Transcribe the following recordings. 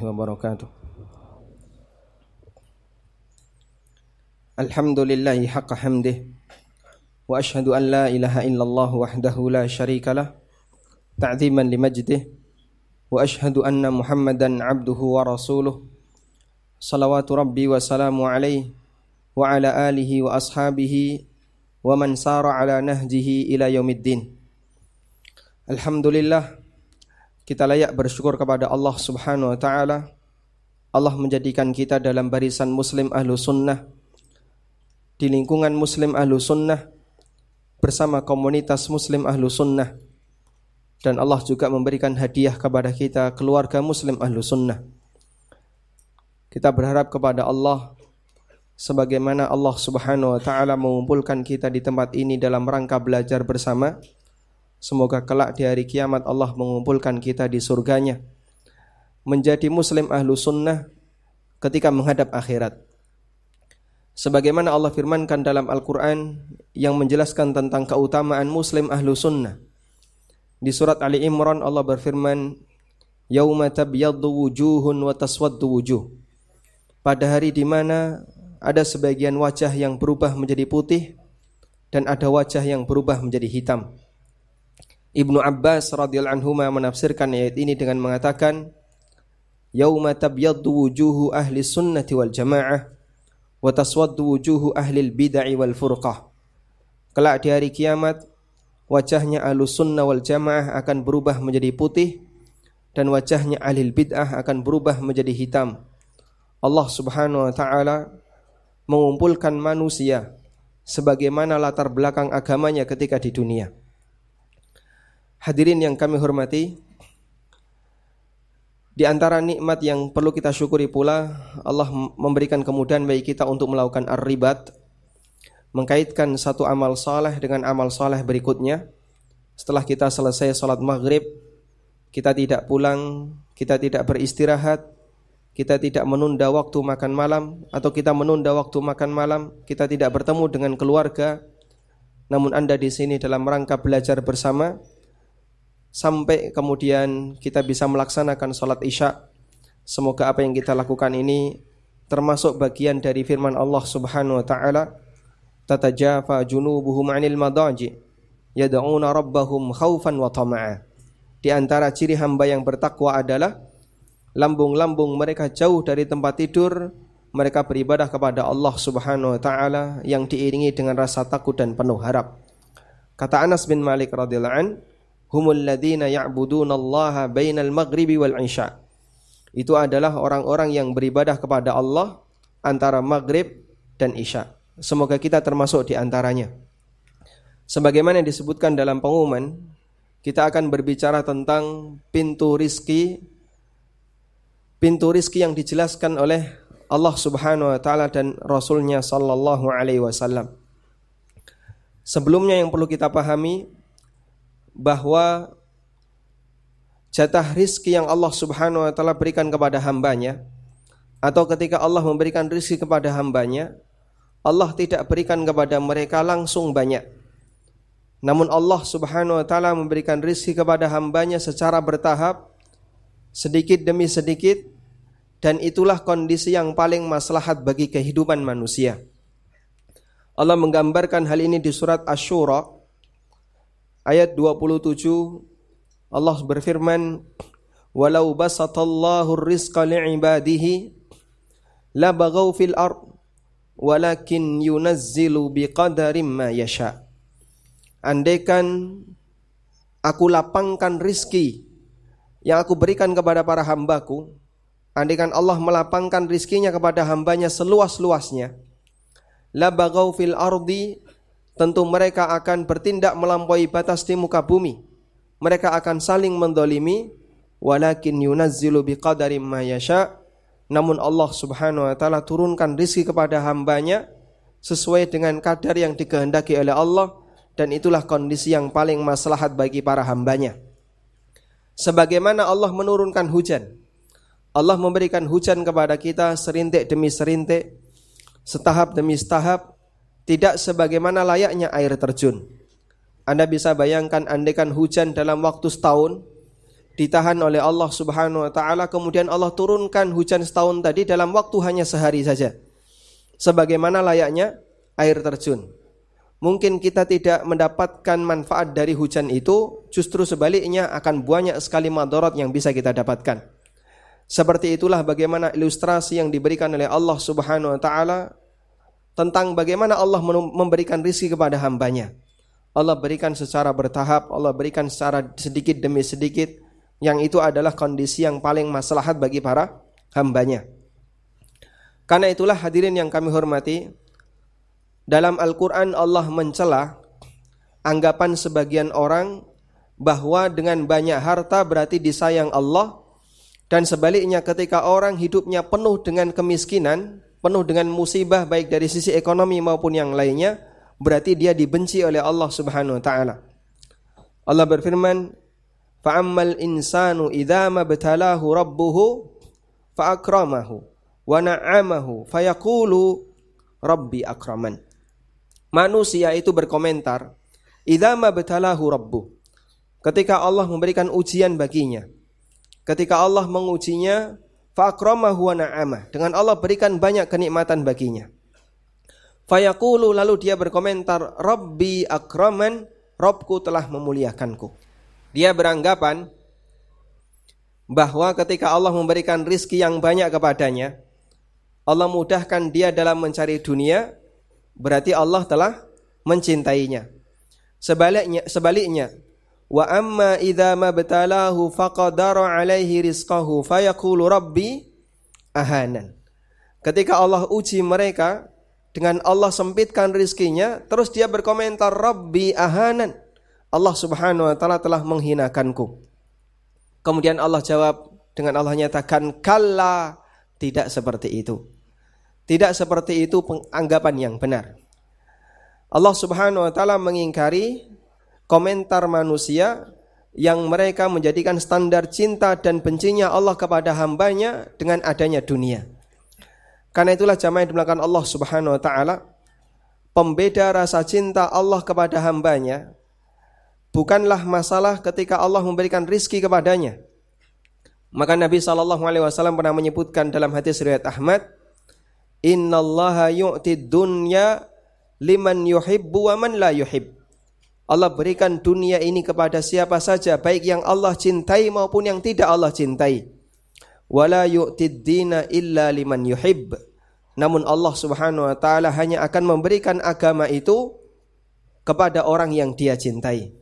wabarakatuh. Alhamdulillahi haqqa hamdih wa ashhadu an la ilaha illallah wahdahu la syarika lah ta'ziman limajdih wa ashhadu anna Muhammadan abduhu wa rasuluh salawatu rabbi wa salamu alaihi wa ala alihi wa ashabihi wa man sara ala nahjihi ila yaumiddin. Alhamdulillah kita layak bersyukur kepada Allah Subhanahu wa taala. Allah menjadikan kita dalam barisan muslim ahlu sunnah. Di lingkungan muslim ahlu sunnah bersama komunitas muslim ahlu sunnah. Dan Allah juga memberikan hadiah kepada kita keluarga muslim ahlu sunnah. Kita berharap kepada Allah sebagaimana Allah subhanahu wa ta'ala mengumpulkan kita di tempat ini dalam rangka belajar bersama semoga kelak di hari kiamat Allah mengumpulkan kita di surganya menjadi muslim ahlu sunnah ketika menghadap akhirat Sebagaimana Allah firmankan dalam Al-Quran yang menjelaskan tentang keutamaan Muslim ahlu sunnah. Di surat Ali Imran Allah berfirman, Yawma tabyaddu wujuhun wa taswaddu wujuh. Pada hari di mana ada sebagian wajah yang berubah menjadi putih dan ada wajah yang berubah menjadi hitam. Ibnu Abbas radhiyallahu anhu menafsirkan ayat ini dengan mengatakan, Yawma tabyaddu wujuhu ahli sunnati wal jamaah wa taswaddu wujuhu ahlil bid'ah wal furqah. Kelak di hari kiamat wajahnya ahlus sunnah wal jamaah akan berubah menjadi putih dan wajahnya ahlil bid'ah akan berubah menjadi hitam. Allah Subhanahu wa taala mengumpulkan manusia sebagaimana latar belakang agamanya ketika di dunia. Hadirin yang kami hormati, di antara nikmat yang perlu kita syukuri pula Allah memberikan kemudahan bagi kita untuk melakukan ar-ribat mengkaitkan satu amal saleh dengan amal saleh berikutnya. Setelah kita selesai salat maghrib, kita tidak pulang, kita tidak beristirahat, kita tidak menunda waktu makan malam atau kita menunda waktu makan malam, kita tidak bertemu dengan keluarga. Namun Anda di sini dalam rangka belajar bersama, sampai kemudian kita bisa melaksanakan sholat isya. Semoga apa yang kita lakukan ini termasuk bagian dari firman Allah Subhanahu wa taala, "Tatajafa junubuhum 'anil madaji yad'una rabbahum khaufan wa tama'a." Di antara ciri hamba yang bertakwa adalah lambung-lambung mereka jauh dari tempat tidur, mereka beribadah kepada Allah Subhanahu wa taala yang diiringi dengan rasa takut dan penuh harap. Kata Anas bin Malik radhiyallahu humul ladzina ya'budunallaha bainal maghribi wal isya. Itu adalah orang-orang yang beribadah kepada Allah antara maghrib dan isya. Semoga kita termasuk di antaranya. Sebagaimana yang disebutkan dalam pengumuman, kita akan berbicara tentang pintu rizki pintu rizki yang dijelaskan oleh Allah Subhanahu wa taala dan Rasulnya sallallahu alaihi wasallam. Sebelumnya yang perlu kita pahami bahwa jatah rizki yang Allah subhanahu wa ta'ala berikan kepada hambanya atau ketika Allah memberikan rizki kepada hambanya Allah tidak berikan kepada mereka langsung banyak namun Allah subhanahu wa ta'ala memberikan rizki kepada hambanya secara bertahap sedikit demi sedikit dan itulah kondisi yang paling maslahat bagi kehidupan manusia. Allah menggambarkan hal ini di surat Ash-Shura ayat 27 Allah berfirman walau basatallahu rizqa li'ibadihi la baghaw fil ard walakin yunazzilu biqadarim ma yasha. Andaikan aku lapangkan rizki yang aku berikan kepada para hambaku andaikan Allah melapangkan rizkinya kepada hambanya seluas-luasnya la baghaw fil ardi tentu mereka akan bertindak melampaui batas di muka bumi. Mereka akan saling mendolimi, walakin yunazzilu biqadari ma yasha. Namun Allah subhanahu wa ta'ala turunkan rizki kepada hambanya sesuai dengan kadar yang dikehendaki oleh Allah dan itulah kondisi yang paling maslahat bagi para hambanya. Sebagaimana Allah menurunkan hujan. Allah memberikan hujan kepada kita serintik demi serintik, setahap demi setahap, tidak sebagaimana layaknya air terjun. Anda bisa bayangkan andekan hujan dalam waktu setahun ditahan oleh Allah Subhanahu wa taala kemudian Allah turunkan hujan setahun tadi dalam waktu hanya sehari saja. Sebagaimana layaknya air terjun. Mungkin kita tidak mendapatkan manfaat dari hujan itu, justru sebaliknya akan banyak sekali madorot yang bisa kita dapatkan. Seperti itulah bagaimana ilustrasi yang diberikan oleh Allah Subhanahu wa taala tentang bagaimana Allah memberikan rizki kepada hambanya. Allah berikan secara bertahap, Allah berikan secara sedikit demi sedikit, yang itu adalah kondisi yang paling maslahat bagi para hambanya. Karena itulah hadirin yang kami hormati, dalam Al-Quran Allah mencela anggapan sebagian orang bahwa dengan banyak harta berarti disayang Allah dan sebaliknya ketika orang hidupnya penuh dengan kemiskinan, penuh dengan musibah baik dari sisi ekonomi maupun yang lainnya, berarti dia dibenci oleh Allah Subhanahu wa taala. Allah berfirman, Fa'ammal insanu idza mabtalahu rabbuhu fa'akramahu wa na'amahu fayaqulu rabbi akraman. Manusia itu berkomentar, idza mabtalahu rabbuh. Ketika Allah memberikan ujian baginya. Ketika Allah mengujinya, fa'akramahu wa na'amah. Dengan Allah berikan banyak kenikmatan baginya. Fayaqulu lalu dia berkomentar, Rabbi akraman, Robku telah memuliakanku. Dia beranggapan bahwa ketika Allah memberikan rizki yang banyak kepadanya, Allah mudahkan dia dalam mencari dunia, berarti Allah telah mencintainya. Sebaliknya, sebaliknya, wa amma idza mabtalahu faqadara alaihi rizqahu fayaqulu rabbi ahanan. Ketika Allah uji mereka dengan Allah sempitkan rizkinya, terus dia berkomentar Rabbi ahanan. Allah Subhanahu wa taala telah menghinakanku. Kemudian Allah jawab dengan Allah nyatakan kalla tidak seperti itu. Tidak seperti itu anggapan yang benar. Allah Subhanahu wa taala mengingkari komentar manusia yang mereka menjadikan standar cinta dan bencinya Allah kepada hambanya dengan adanya dunia. Karena itulah jamaah yang dimulakan Allah Subhanahu wa taala pembeda rasa cinta Allah kepada hambanya bukanlah masalah ketika Allah memberikan rizki kepadanya. Maka Nabi Shallallahu Alaihi Wasallam pernah menyebutkan dalam hadis riwayat Ahmad, Inna Allah yu'ti dunya liman yuhibbu wa man la yuhib. Allah berikan dunia ini kepada siapa saja, baik yang Allah cintai maupun yang tidak Allah cintai. Wala yu'tid illa liman yuhib. Namun Allah Subhanahu wa taala hanya akan memberikan agama itu kepada orang yang dia cintai.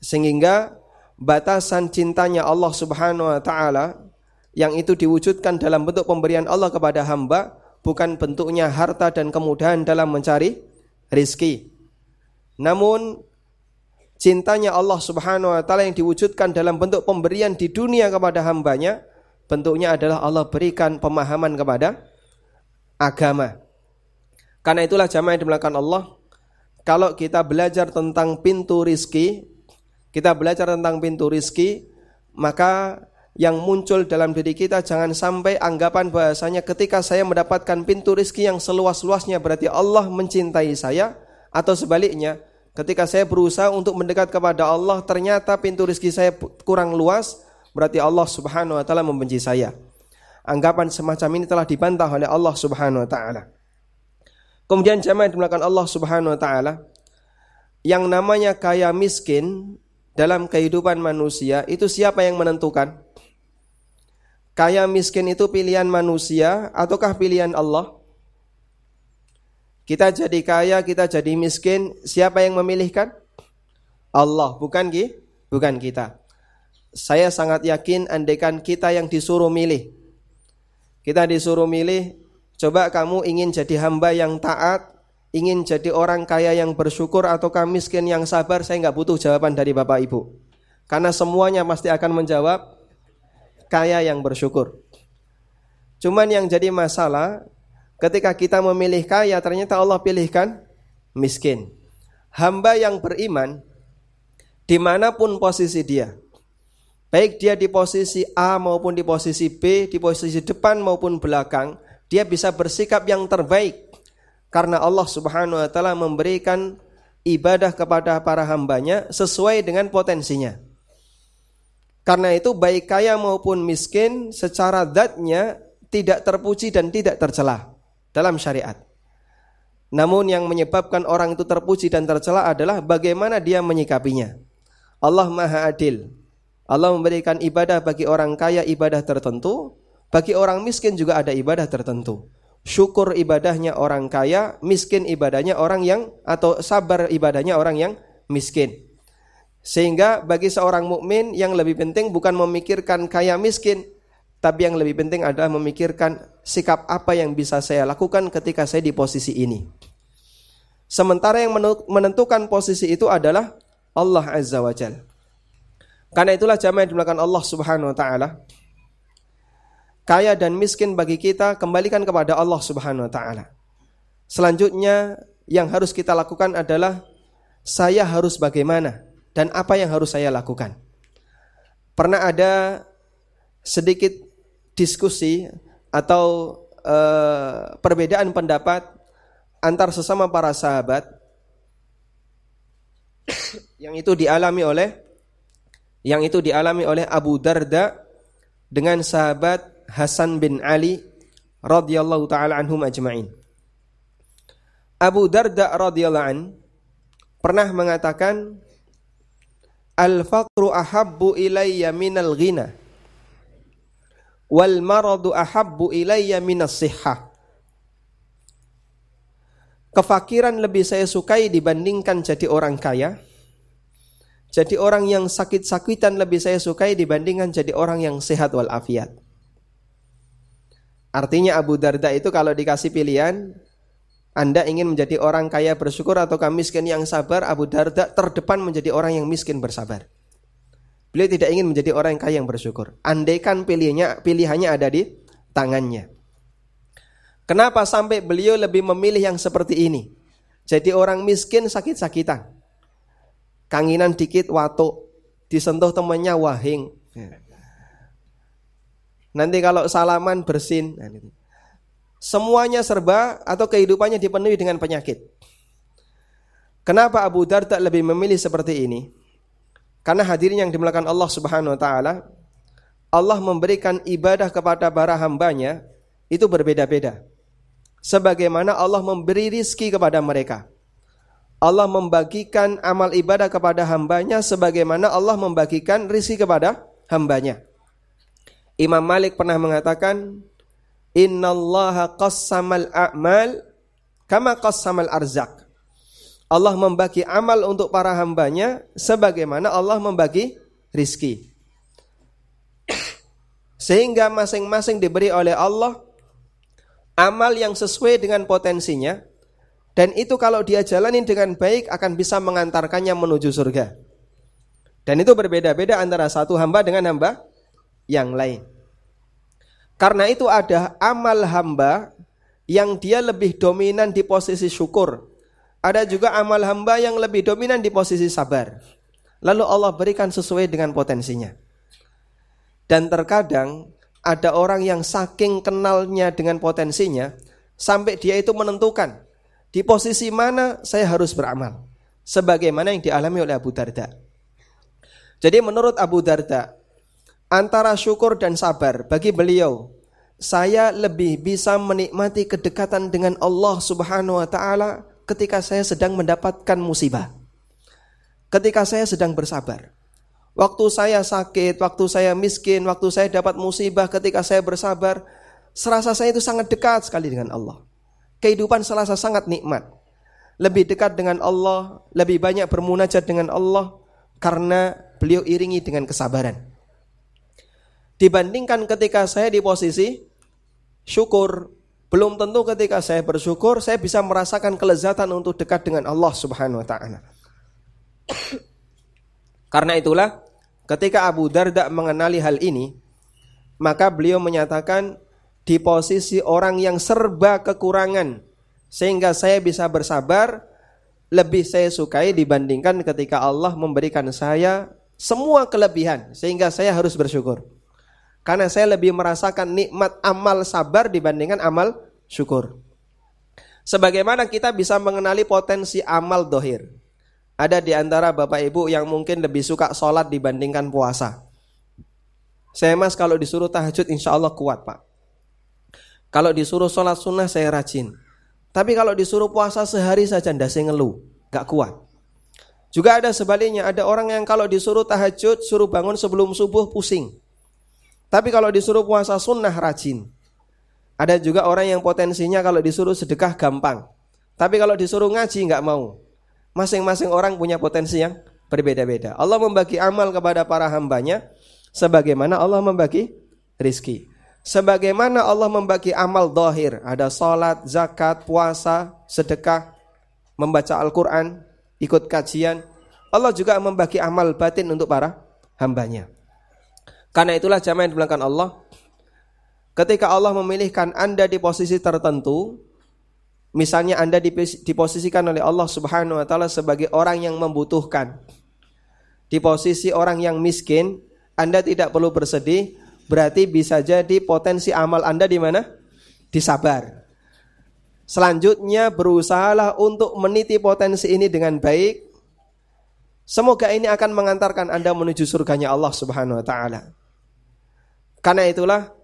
Sehingga batasan cintanya Allah Subhanahu wa taala yang itu diwujudkan dalam bentuk pemberian Allah kepada hamba bukan bentuknya harta dan kemudahan dalam mencari rizki. Namun cintanya Allah Subhanahu wa taala yang diwujudkan dalam bentuk pemberian di dunia kepada hambanya bentuknya adalah Allah berikan pemahaman kepada agama. Karena itulah jamaah yang dimulakan Allah, kalau kita belajar tentang pintu rizki, kita belajar tentang pintu rizki, maka yang muncul dalam diri kita jangan sampai anggapan bahasanya ketika saya mendapatkan pintu rizki yang seluas-luasnya berarti Allah mencintai saya atau sebaliknya ketika saya berusaha untuk mendekat kepada Allah ternyata pintu rizki saya kurang luas berarti Allah subhanahu wa ta'ala membenci saya anggapan semacam ini telah dibantah oleh Allah subhanahu wa ta'ala kemudian jamaah dimulakan Allah subhanahu wa ta'ala yang namanya kaya miskin dalam kehidupan manusia itu siapa yang menentukan? Kaya miskin itu pilihan manusia ataukah pilihan Allah? Kita jadi kaya, kita jadi miskin, siapa yang memilihkan? Allah, bukan ki? Bukan kita. Saya sangat yakin andaikan kita yang disuruh milih. Kita disuruh milih, coba kamu ingin jadi hamba yang taat ingin jadi orang kaya yang bersyukur ataukah miskin yang sabar, saya nggak butuh jawaban dari Bapak Ibu. Karena semuanya pasti akan menjawab kaya yang bersyukur. Cuman yang jadi masalah ketika kita memilih kaya ternyata Allah pilihkan miskin. Hamba yang beriman di mana pun posisi dia. Baik dia di posisi A maupun di posisi B, di posisi depan maupun belakang, dia bisa bersikap yang terbaik karena Allah Subhanahu wa taala memberikan ibadah kepada para hambanya sesuai dengan potensinya. Karena itu baik kaya maupun miskin secara zatnya tidak terpuji dan tidak tercela dalam syariat. Namun yang menyebabkan orang itu terpuji dan tercela adalah bagaimana dia menyikapinya. Allah Maha Adil. Allah memberikan ibadah bagi orang kaya ibadah tertentu, bagi orang miskin juga ada ibadah tertentu. Syukur ibadahnya orang kaya, miskin ibadahnya orang yang atau sabar ibadahnya orang yang miskin. Sehingga bagi seorang mukmin yang lebih penting bukan memikirkan kaya miskin, tapi yang lebih penting adalah memikirkan sikap apa yang bisa saya lakukan ketika saya di posisi ini. Sementara yang menentukan posisi itu adalah Allah Azza wa Jal. Karena itulah jamaah yang dimulakan Allah Subhanahu wa taala. Kaya dan miskin bagi kita kembalikan kepada Allah Subhanahu wa taala. Selanjutnya yang harus kita lakukan adalah saya harus bagaimana dan apa yang harus saya lakukan. Pernah ada sedikit diskusi atau uh, perbedaan pendapat antar sesama para sahabat yang itu dialami oleh yang itu dialami oleh Abu Darda dengan sahabat Hasan bin Ali radhiyallahu taala anhum ajmain. Abu Darda radhiyallahu an pernah mengatakan Al-faqru ahabbu ilayya minal ghina wal maradu ahabbu ilayya minas. Kefakiran lebih saya sukai dibandingkan jadi orang kaya. Jadi orang yang sakit-sakitan lebih saya sukai dibandingkan jadi orang yang sehat walafiat. Artinya Abu Darda itu kalau dikasih pilihan, anda ingin menjadi orang kaya bersyukur atau miskin yang sabar, Abu Darda terdepan menjadi orang yang miskin bersabar. Beliau tidak ingin menjadi orang yang kaya yang bersyukur. Andaikan pilihannya, pilihannya ada di tangannya. Kenapa sampai beliau lebih memilih yang seperti ini? Jadi orang miskin sakit-sakitan. Kanginan dikit watuk, disentuh temannya wahing. Nanti kalau salaman bersin. Nah, Semuanya serba atau kehidupannya dipenuhi dengan penyakit. Kenapa Abu Darda lebih memilih seperti ini? Karena hadirin yang dimulakan Allah Subhanahu wa taala, Allah memberikan ibadah kepada para hambanya itu berbeda-beda. Sebagaimana Allah memberi rizki kepada mereka. Allah membagikan amal ibadah kepada hambanya sebagaimana Allah membagikan rizki kepada hambanya. Imam Malik pernah mengatakan, Innallaha qassamal a'mal kama qassamal arzak. Allah membagi amal untuk para hambanya sebagaimana Allah membagi rizki. Sehingga masing-masing diberi oleh Allah amal yang sesuai dengan potensinya dan itu kalau dia jalani dengan baik akan bisa mengantarkannya menuju surga. Dan itu berbeda-beda antara satu hamba dengan hamba yang lain. Karena itu ada amal hamba yang dia lebih dominan di posisi syukur. Ada juga amal hamba yang lebih dominan di posisi sabar. Lalu Allah berikan sesuai dengan potensinya. Dan terkadang ada orang yang saking kenalnya dengan potensinya sampai dia itu menentukan di posisi mana saya harus beramal. Sebagaimana yang dialami oleh Abu Darda. Jadi menurut Abu Darda, antara syukur dan sabar bagi beliau saya lebih bisa menikmati kedekatan dengan Allah Subhanahu wa taala ketika saya sedang mendapatkan musibah. Ketika saya sedang bersabar. Waktu saya sakit, waktu saya miskin, waktu saya dapat musibah, ketika saya bersabar, serasa saya itu sangat dekat sekali dengan Allah. Kehidupan serasa sangat nikmat. Lebih dekat dengan Allah, lebih banyak bermunajat dengan Allah karena beliau iringi dengan kesabaran. Dibandingkan ketika saya di posisi syukur, belum tentu ketika saya bersyukur saya bisa merasakan kelezatan untuk dekat dengan Allah Subhanahu wa taala. Karena itulah ketika Abu Darda mengenali hal ini, maka beliau menyatakan di posisi orang yang serba kekurangan sehingga saya bisa bersabar lebih saya sukai dibandingkan ketika Allah memberikan saya semua kelebihan sehingga saya harus bersyukur. Karena saya lebih merasakan nikmat amal sabar dibandingkan amal syukur. Sebagaimana kita bisa mengenali potensi amal dohir. Ada di antara bapak ibu yang mungkin lebih suka sholat dibandingkan puasa. Saya mas kalau disuruh tahajud insya Allah kuat pak. Kalau disuruh sholat sunnah saya rajin. Tapi kalau disuruh puasa sehari saja ndak saya ngeluh, gak kuat. Juga ada sebaliknya, ada orang yang kalau disuruh tahajud, suruh bangun sebelum subuh pusing. Tapi kalau disuruh puasa sunnah rajin. Ada juga orang yang potensinya kalau disuruh sedekah gampang. Tapi kalau disuruh ngaji nggak mau. Masing-masing orang punya potensi yang berbeda-beda. Allah membagi amal kepada para hambanya sebagaimana Allah membagi rizki. Sebagaimana Allah membagi amal dohir, ada salat, zakat, puasa, sedekah, membaca Al-Quran, ikut kajian. Allah juga membagi amal batin untuk para hambanya. Karena itulah jamaah yang dibilangkan Allah, ketika Allah memilihkan Anda di posisi tertentu, misalnya Anda diposisikan oleh Allah Subhanahu wa taala sebagai orang yang membutuhkan. Di posisi orang yang miskin, Anda tidak perlu bersedih, berarti bisa jadi potensi amal Anda di mana? Di sabar. Selanjutnya berusahalah untuk meniti potensi ini dengan baik. Semoga ini akan mengantarkan Anda menuju surganya Allah Subhanahu wa taala. Karena itulah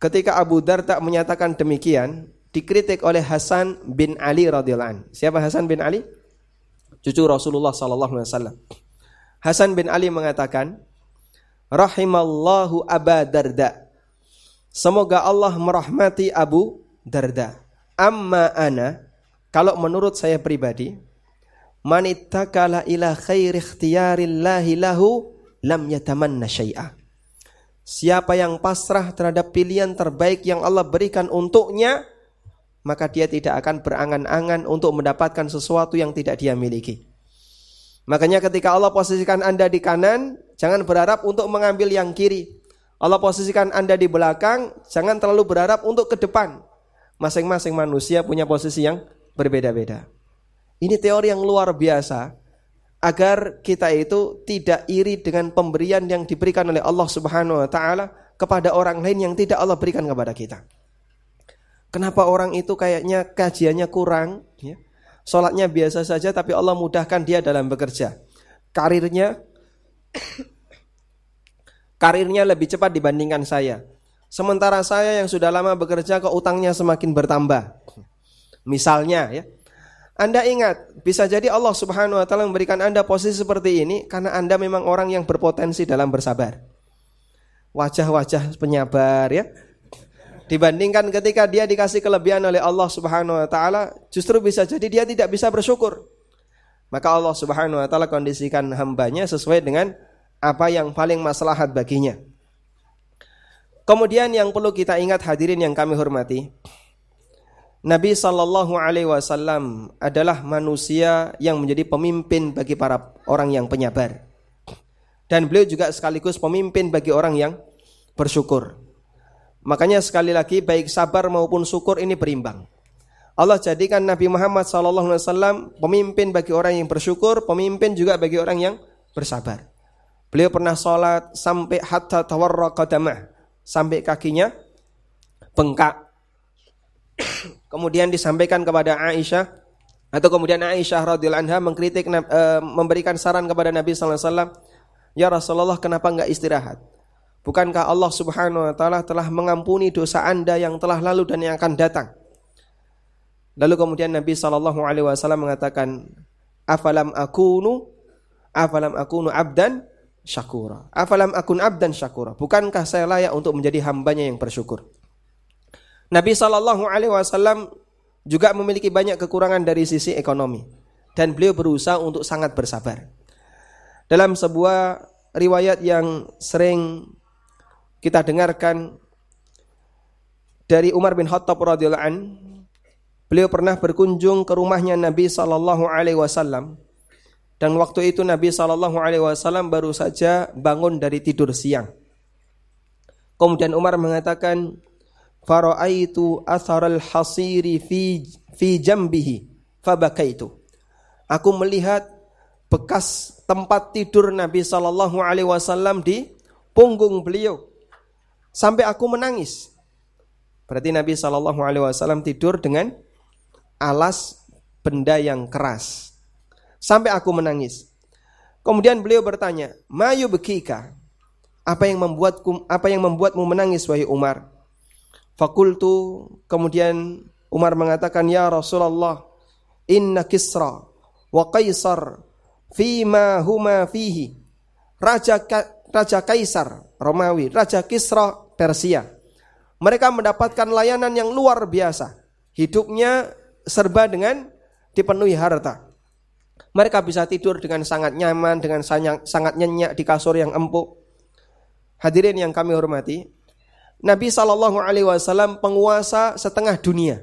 ketika Abu Darda menyatakan demikian, dikritik oleh Hasan bin Ali radhiyallahu. Siapa Hasan bin Ali? Cucu Rasulullah sallallahu alaihi wasallam. Hasan bin Ali mengatakan, rahimallahu Aba Darda. Semoga Allah merahmati Abu Darda. Amma ana, kalau menurut saya pribadi, manittakala ila khairi ikhtiyarillahi lahu lam yatamanna syai'a. Siapa yang pasrah terhadap pilihan terbaik yang Allah berikan untuknya, maka dia tidak akan berangan-angan untuk mendapatkan sesuatu yang tidak dia miliki. Makanya ketika Allah posisikan Anda di kanan, jangan berharap untuk mengambil yang kiri. Allah posisikan Anda di belakang, jangan terlalu berharap untuk ke depan. Masing-masing manusia punya posisi yang berbeda-beda. Ini teori yang luar biasa agar kita itu tidak iri dengan pemberian yang diberikan oleh Allah Subhanahu wa taala kepada orang lain yang tidak Allah berikan kepada kita. Kenapa orang itu kayaknya kajiannya kurang, ya? Sholatnya biasa saja tapi Allah mudahkan dia dalam bekerja. Karirnya karirnya lebih cepat dibandingkan saya. Sementara saya yang sudah lama bekerja kok utangnya semakin bertambah. Misalnya ya. Anda ingat, bisa jadi Allah Subhanahu wa taala memberikan Anda posisi seperti ini karena Anda memang orang yang berpotensi dalam bersabar. Wajah-wajah penyabar ya, Dibandingkan ketika dia dikasih kelebihan oleh Allah Subhanahu wa taala, justru bisa jadi dia tidak bisa bersyukur. Maka Allah Subhanahu wa taala kondisikan hambanya sesuai dengan apa yang paling maslahat baginya. Kemudian yang perlu kita ingat hadirin yang kami hormati, Nabi Shallallahu Alaihi Wasallam adalah manusia yang menjadi pemimpin bagi para orang yang penyabar, dan beliau juga sekaligus pemimpin bagi orang yang bersyukur. Makanya sekali lagi baik sabar maupun syukur ini berimbang. Allah jadikan Nabi Muhammad SAW pemimpin bagi orang yang bersyukur, pemimpin juga bagi orang yang bersabar. Beliau pernah sholat sampai hatta tawarra qadamah, sampai kakinya bengkak. Kemudian disampaikan kepada Aisyah atau kemudian Aisyah radhiyallahu anha mengkritik eh, memberikan saran kepada Nabi SAW, "Ya Rasulullah, kenapa enggak istirahat?" Bukankah Allah Subhanahu wa taala telah mengampuni dosa Anda yang telah lalu dan yang akan datang? Lalu kemudian Nabi sallallahu alaihi wasallam mengatakan, "Afalam akunu afalam akunu abdan syakura." Afalam akun abdan syakura. Bukankah saya layak untuk menjadi hambanya yang bersyukur? Nabi sallallahu alaihi wasallam juga memiliki banyak kekurangan dari sisi ekonomi dan beliau berusaha untuk sangat bersabar. Dalam sebuah riwayat yang sering kita dengarkan dari Umar bin Khattab radhiyallahu an beliau pernah berkunjung ke rumahnya Nabi sallallahu alaihi wasallam dan waktu itu Nabi sallallahu alaihi wasallam baru saja bangun dari tidur siang. Kemudian Umar mengatakan faraaitu atharal hasiri fi fi jambihi fabakaitu. Aku melihat bekas tempat tidur Nabi sallallahu alaihi wasallam di punggung beliau sampai aku menangis. Berarti Nabi Shallallahu Alaihi Wasallam tidur dengan alas benda yang keras sampai aku menangis. Kemudian beliau bertanya, Mayu bekika, Apa yang membuatku apa yang membuatmu menangis wahai Umar? Fakultu kemudian Umar mengatakan ya Rasulullah inna Kisra wa Kaisar fima huma fihi Raja Ka, Raja Kaisar Romawi, Raja Kisra Persia. Mereka mendapatkan layanan yang luar biasa. Hidupnya serba dengan dipenuhi harta. Mereka bisa tidur dengan sangat nyaman, dengan sangat nyenyak di kasur yang empuk. Hadirin yang kami hormati, Nabi Shallallahu Alaihi Wasallam penguasa setengah dunia,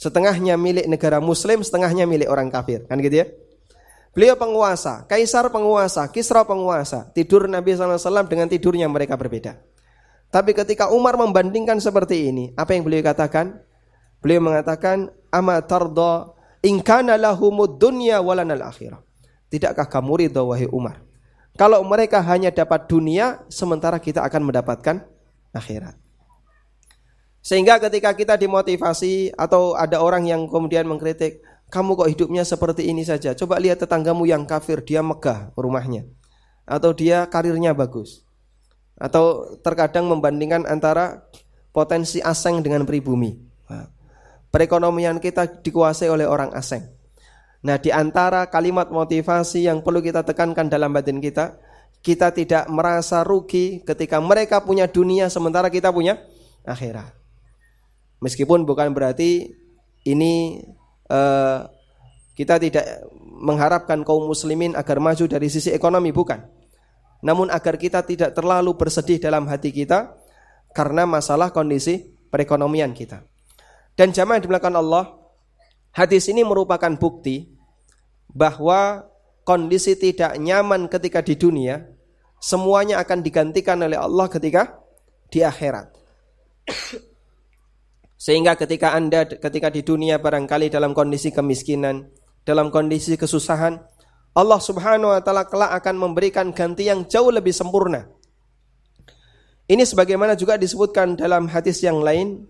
setengahnya milik negara Muslim, setengahnya milik orang kafir, kan gitu ya? Beliau penguasa, kaisar penguasa, kisra penguasa. Tidur Nabi SAW dengan tidurnya mereka berbeda. Tapi ketika Umar membandingkan seperti ini, apa yang beliau katakan? Beliau mengatakan, "Ama tarda in kana lahumud dunya walanal akhirah." Tidakkah kamu ridho wahai Umar? Kalau mereka hanya dapat dunia, sementara kita akan mendapatkan akhirat. Sehingga ketika kita dimotivasi atau ada orang yang kemudian mengkritik, kamu kok hidupnya seperti ini saja. Coba lihat tetanggamu yang kafir, dia megah rumahnya. Atau dia karirnya bagus. Atau terkadang membandingkan antara potensi asing dengan pribumi. perekonomian kita dikuasai oleh orang asing. Nah, di antara kalimat motivasi yang perlu kita tekankan dalam batin kita, kita tidak merasa rugi ketika mereka punya dunia sementara kita punya akhirat. Meskipun bukan berarti ini uh, kita tidak mengharapkan kaum muslimin agar maju dari sisi ekonomi bukan. Namun agar kita tidak terlalu bersedih dalam hati kita karena masalah kondisi perekonomian kita. Dan jamaah di belakang Allah, hadis ini merupakan bukti bahwa kondisi tidak nyaman ketika di dunia semuanya akan digantikan oleh Allah ketika di akhirat. Sehingga ketika Anda ketika di dunia barangkali dalam kondisi kemiskinan, dalam kondisi kesusahan, Allah Subhanahu wa taala kelak akan memberikan ganti yang jauh lebih sempurna. Ini sebagaimana juga disebutkan dalam hadis yang lain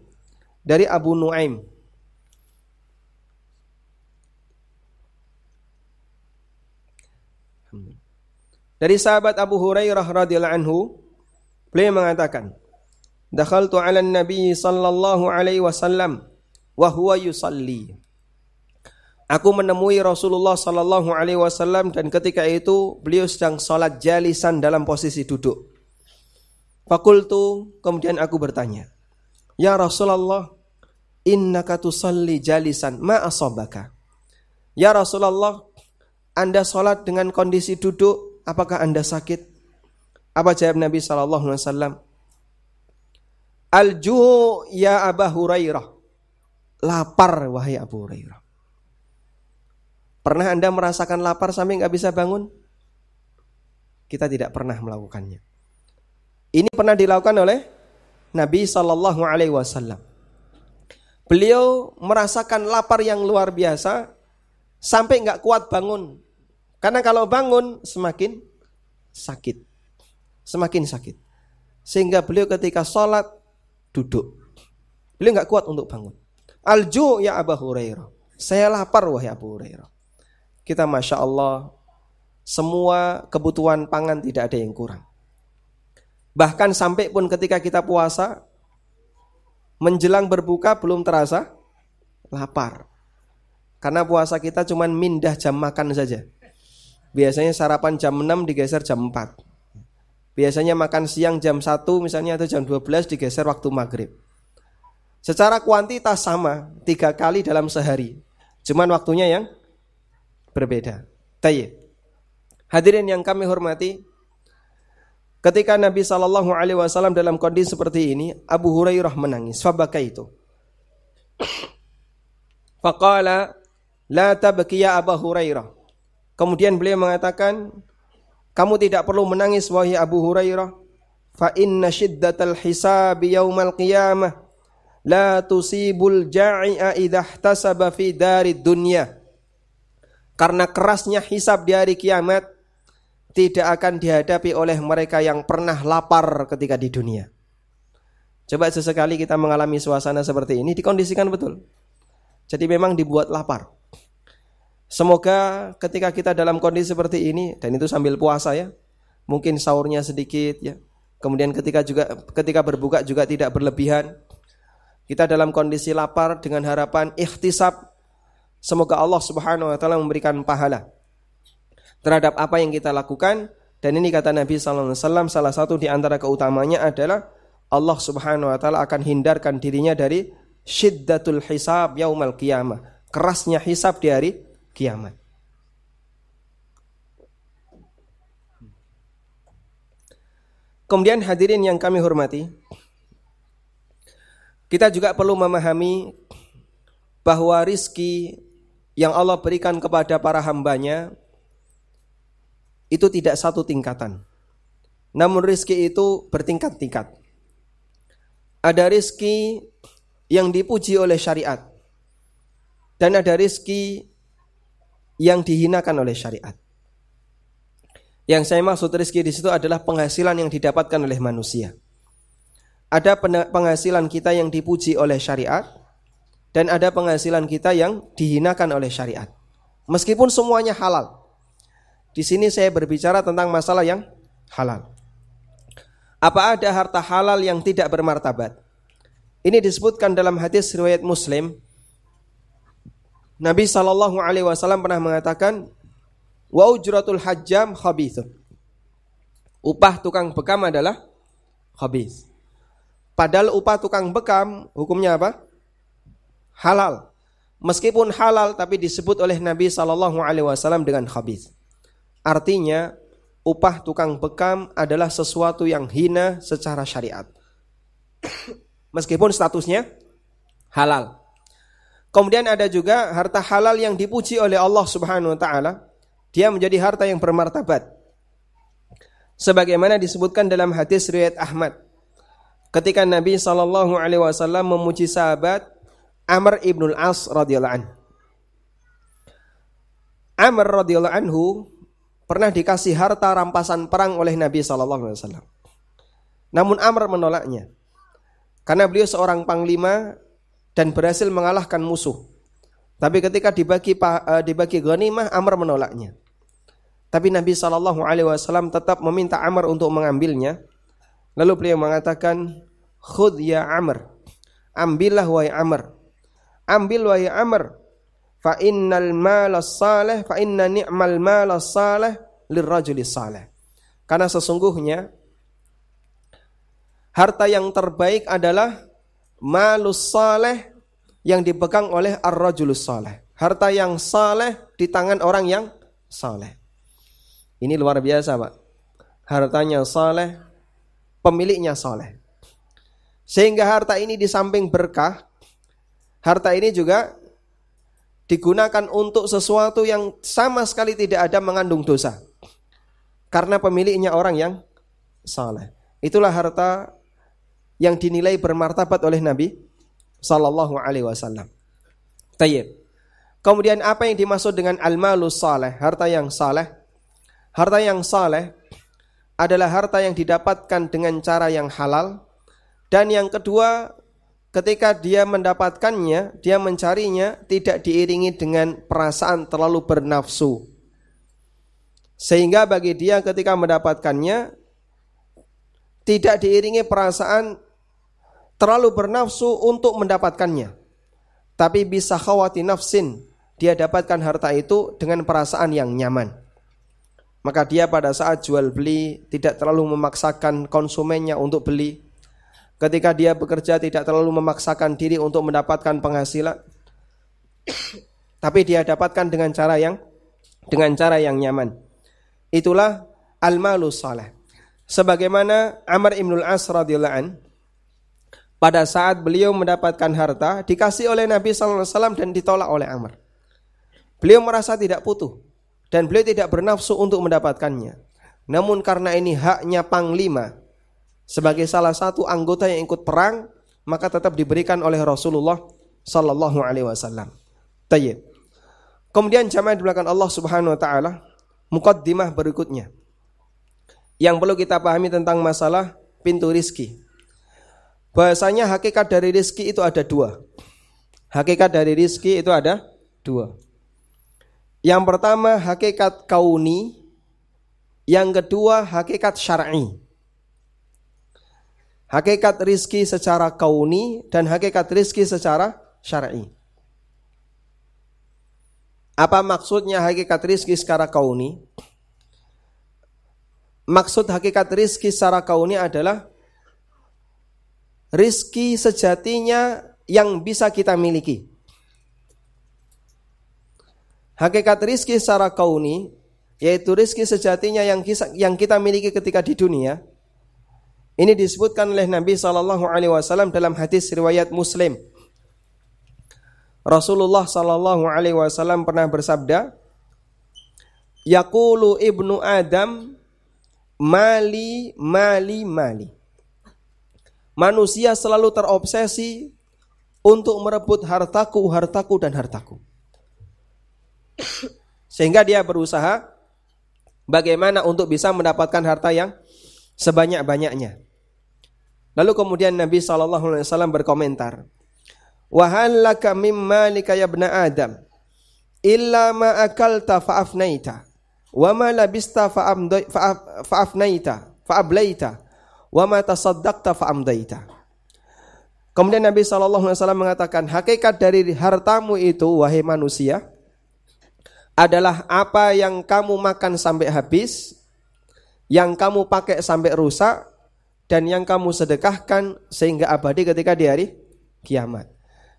dari Abu Nuaim. Dari sahabat Abu Hurairah radhiyallahu anhu, beliau mengatakan, dakhaltu 'ala nabi sallallahu alaihi wasallam wa huwa yusalli. Aku menemui Rasulullah sallallahu alaihi wasallam dan ketika itu beliau sedang salat jalisan dalam posisi duduk. Fakultu kemudian aku bertanya, "Ya Rasulullah, innaka tusalli jalisan ma asabaka?" Ya Rasulullah, Anda salat dengan kondisi duduk, apakah Anda sakit? Apa jawab Nabi sallallahu alaihi wasallam? Alju ya Abu Hurairah. Lapar wahai Abu Hurairah. Pernah Anda merasakan lapar sampai nggak bisa bangun? Kita tidak pernah melakukannya. Ini pernah dilakukan oleh Nabi Shallallahu Alaihi Wasallam. Beliau merasakan lapar yang luar biasa sampai nggak kuat bangun. Karena kalau bangun semakin sakit, semakin sakit. Sehingga beliau ketika sholat duduk. Beliau nggak kuat untuk bangun. Alju ya Abu Hurairah. Saya lapar wahai Abu Hurairah. Kita masya Allah semua kebutuhan pangan tidak ada yang kurang. Bahkan sampai pun ketika kita puasa menjelang berbuka belum terasa lapar. Karena puasa kita cuma mindah jam makan saja. Biasanya sarapan jam 6 digeser jam 4. Biasanya makan siang jam 1 misalnya atau jam 12 digeser waktu maghrib. Secara kuantitas sama, tiga kali dalam sehari. Cuman waktunya yang berbeda. Tayyib. Hadirin yang kami hormati, ketika Nabi Shallallahu Alaihi Wasallam dalam kondisi seperti ini, Abu Hurairah menangis. Fabaka itu. Faqala la tabki ya Abu Hurairah. Kemudian beliau mengatakan, kamu tidak perlu menangis wahai Abu Hurairah. Fa inna shiddatal hisab yaumal qiyamah la tusibul ja'i'a idha ihtasaba fi darid dunya. Karena kerasnya hisab di hari kiamat tidak akan dihadapi oleh mereka yang pernah lapar ketika di dunia. Coba sesekali kita mengalami suasana seperti ini dikondisikan betul. Jadi memang dibuat lapar. Semoga ketika kita dalam kondisi seperti ini dan itu sambil puasa ya, mungkin sahurnya sedikit ya. Kemudian ketika juga ketika berbuka juga tidak berlebihan. Kita dalam kondisi lapar dengan harapan ikhtisab semoga Allah Subhanahu wa taala memberikan pahala terhadap apa yang kita lakukan dan ini kata Nabi sallallahu alaihi wasallam salah satu di antara keutamanya adalah Allah Subhanahu wa taala akan hindarkan dirinya dari syiddatul hisab yaumal qiyamah, kerasnya hisab di hari kiamat. Kemudian hadirin yang kami hormati, kita juga perlu memahami bahwa rizki yang Allah berikan kepada para hambanya itu tidak satu tingkatan. Namun rizki itu bertingkat-tingkat. Ada rizki yang dipuji oleh syariat. Dan ada rizki yang dihinakan oleh syariat. Yang saya maksud rezeki di situ adalah penghasilan yang didapatkan oleh manusia. Ada penghasilan kita yang dipuji oleh syariat dan ada penghasilan kita yang dihinakan oleh syariat. Meskipun semuanya halal. Di sini saya berbicara tentang masalah yang halal. Apa ada harta halal yang tidak bermartabat? Ini disebutkan dalam hadis riwayat Muslim. Nabi Shallallahu Alaihi Wasallam pernah mengatakan, Wa ujratul hajjam khabithun. Upah tukang bekam adalah khabith. Padahal upah tukang bekam hukumnya apa? Halal. Meskipun halal tapi disebut oleh Nabi Shallallahu Alaihi Wasallam dengan khabith. Artinya upah tukang bekam adalah sesuatu yang hina secara syariat. Meskipun statusnya halal. Kemudian ada juga harta halal yang dipuji oleh Allah Subhanahu wa taala dia menjadi harta yang bermartabat. Sebagaimana disebutkan dalam hadis riwayat Ahmad. Ketika Nabi Shallallahu alaihi wasallam memuji sahabat Amr ibnul As radhiyallahu anhu. Amr radhiyallahu anhu pernah dikasih harta rampasan perang oleh Nabi Shallallahu alaihi wasallam. Namun Amr menolaknya. Karena beliau seorang panglima dan berhasil mengalahkan musuh. Tapi ketika dibagi eh, dibagi ghanimah Amr menolaknya. Tapi Nabi Shallallahu Alaihi Wasallam tetap meminta Amr untuk mengambilnya. Lalu beliau mengatakan, Khud ya Amr, ambillah wahai Amr, ambil wahai Amr, fa innal mal salih, fa inna ni'mal mal salih lirrajuli salih. Karena sesungguhnya harta yang terbaik adalah malus saleh yang dipegang oleh ar-rajulus saleh. Harta yang saleh di tangan orang yang saleh. Ini luar biasa Pak. Hartanya saleh, pemiliknya saleh. Sehingga harta ini di samping berkah, harta ini juga digunakan untuk sesuatu yang sama sekali tidak ada mengandung dosa. Karena pemiliknya orang yang saleh. Itulah harta yang dinilai bermartabat oleh Nabi sallallahu alaihi wasallam. Tayyib. Kemudian apa yang dimaksud dengan al-malus saleh, harta yang saleh? Harta yang saleh adalah harta yang didapatkan dengan cara yang halal dan yang kedua ketika dia mendapatkannya, dia mencarinya tidak diiringi dengan perasaan terlalu bernafsu. Sehingga bagi dia ketika mendapatkannya tidak diiringi perasaan terlalu bernafsu untuk mendapatkannya. Tapi bisa khawati nafsin, dia dapatkan harta itu dengan perasaan yang nyaman maka dia pada saat jual beli tidak terlalu memaksakan konsumennya untuk beli. Ketika dia bekerja tidak terlalu memaksakan diri untuk mendapatkan penghasilan. Tapi dia dapatkan dengan cara yang dengan cara yang nyaman. Itulah al-malu saleh. Sebagaimana Amr ibnul As radhiyallahu an pada saat beliau mendapatkan harta dikasih oleh Nabi sallallahu alaihi wasallam dan ditolak oleh Amr. Beliau merasa tidak putuh dan beliau tidak bernafsu untuk mendapatkannya. Namun karena ini haknya panglima sebagai salah satu anggota yang ikut perang, maka tetap diberikan oleh Rasulullah sallallahu alaihi wasallam. Tayyib. Kemudian jamaah di belakang Allah Subhanahu wa taala, mukaddimah berikutnya. Yang perlu kita pahami tentang masalah pintu rizki. Bahasanya hakikat dari rizki itu ada dua. Hakikat dari rizki itu ada dua. Yang pertama hakikat kauni, Yang kedua hakikat syar'i. Hakikat rizki secara kauni dan hakikat rizki secara syar'i. Apa maksudnya hakikat rizki secara kauni? Maksud hakikat rizki secara kauni adalah rizki sejatinya yang bisa kita miliki. Hakikat rizki secara kauni yaitu rizki sejatinya yang yang kita miliki ketika di dunia ini disebutkan oleh Nabi Shallallahu Alaihi Wasallam dalam hadis riwayat Muslim. Rasulullah Shallallahu Alaihi Wasallam pernah bersabda, Yakulu ibnu Adam, mali, mali, mali. Manusia selalu terobsesi untuk merebut hartaku, hartaku, dan hartaku. Sehingga dia berusaha bagaimana untuk bisa mendapatkan harta yang sebanyak-banyaknya. Lalu kemudian Nabi SAW berkomentar, Wahallaka mimma lika ya Adam, illa ma akalta fa'afnaita, wa ma labista fa'afnaita, fa'ablaita, wa ma tasaddaqta fa'amdaita. Kemudian Nabi SAW mengatakan, hakikat dari hartamu itu, wahai manusia, adalah apa yang kamu makan sampai habis, yang kamu pakai sampai rusak dan yang kamu sedekahkan sehingga abadi ketika di hari kiamat.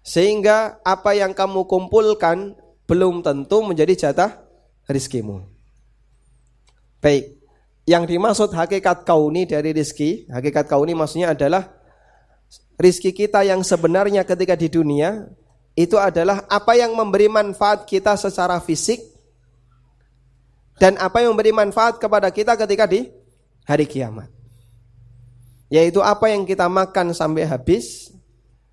Sehingga apa yang kamu kumpulkan belum tentu menjadi jatah rizkimu. Baik, yang dimaksud hakikat kauni dari rizki, hakikat kauni maksudnya adalah rizki kita yang sebenarnya ketika di dunia itu adalah apa yang memberi manfaat kita secara fisik dan apa yang memberi manfaat kepada kita ketika di hari kiamat. Yaitu apa yang kita makan sampai habis,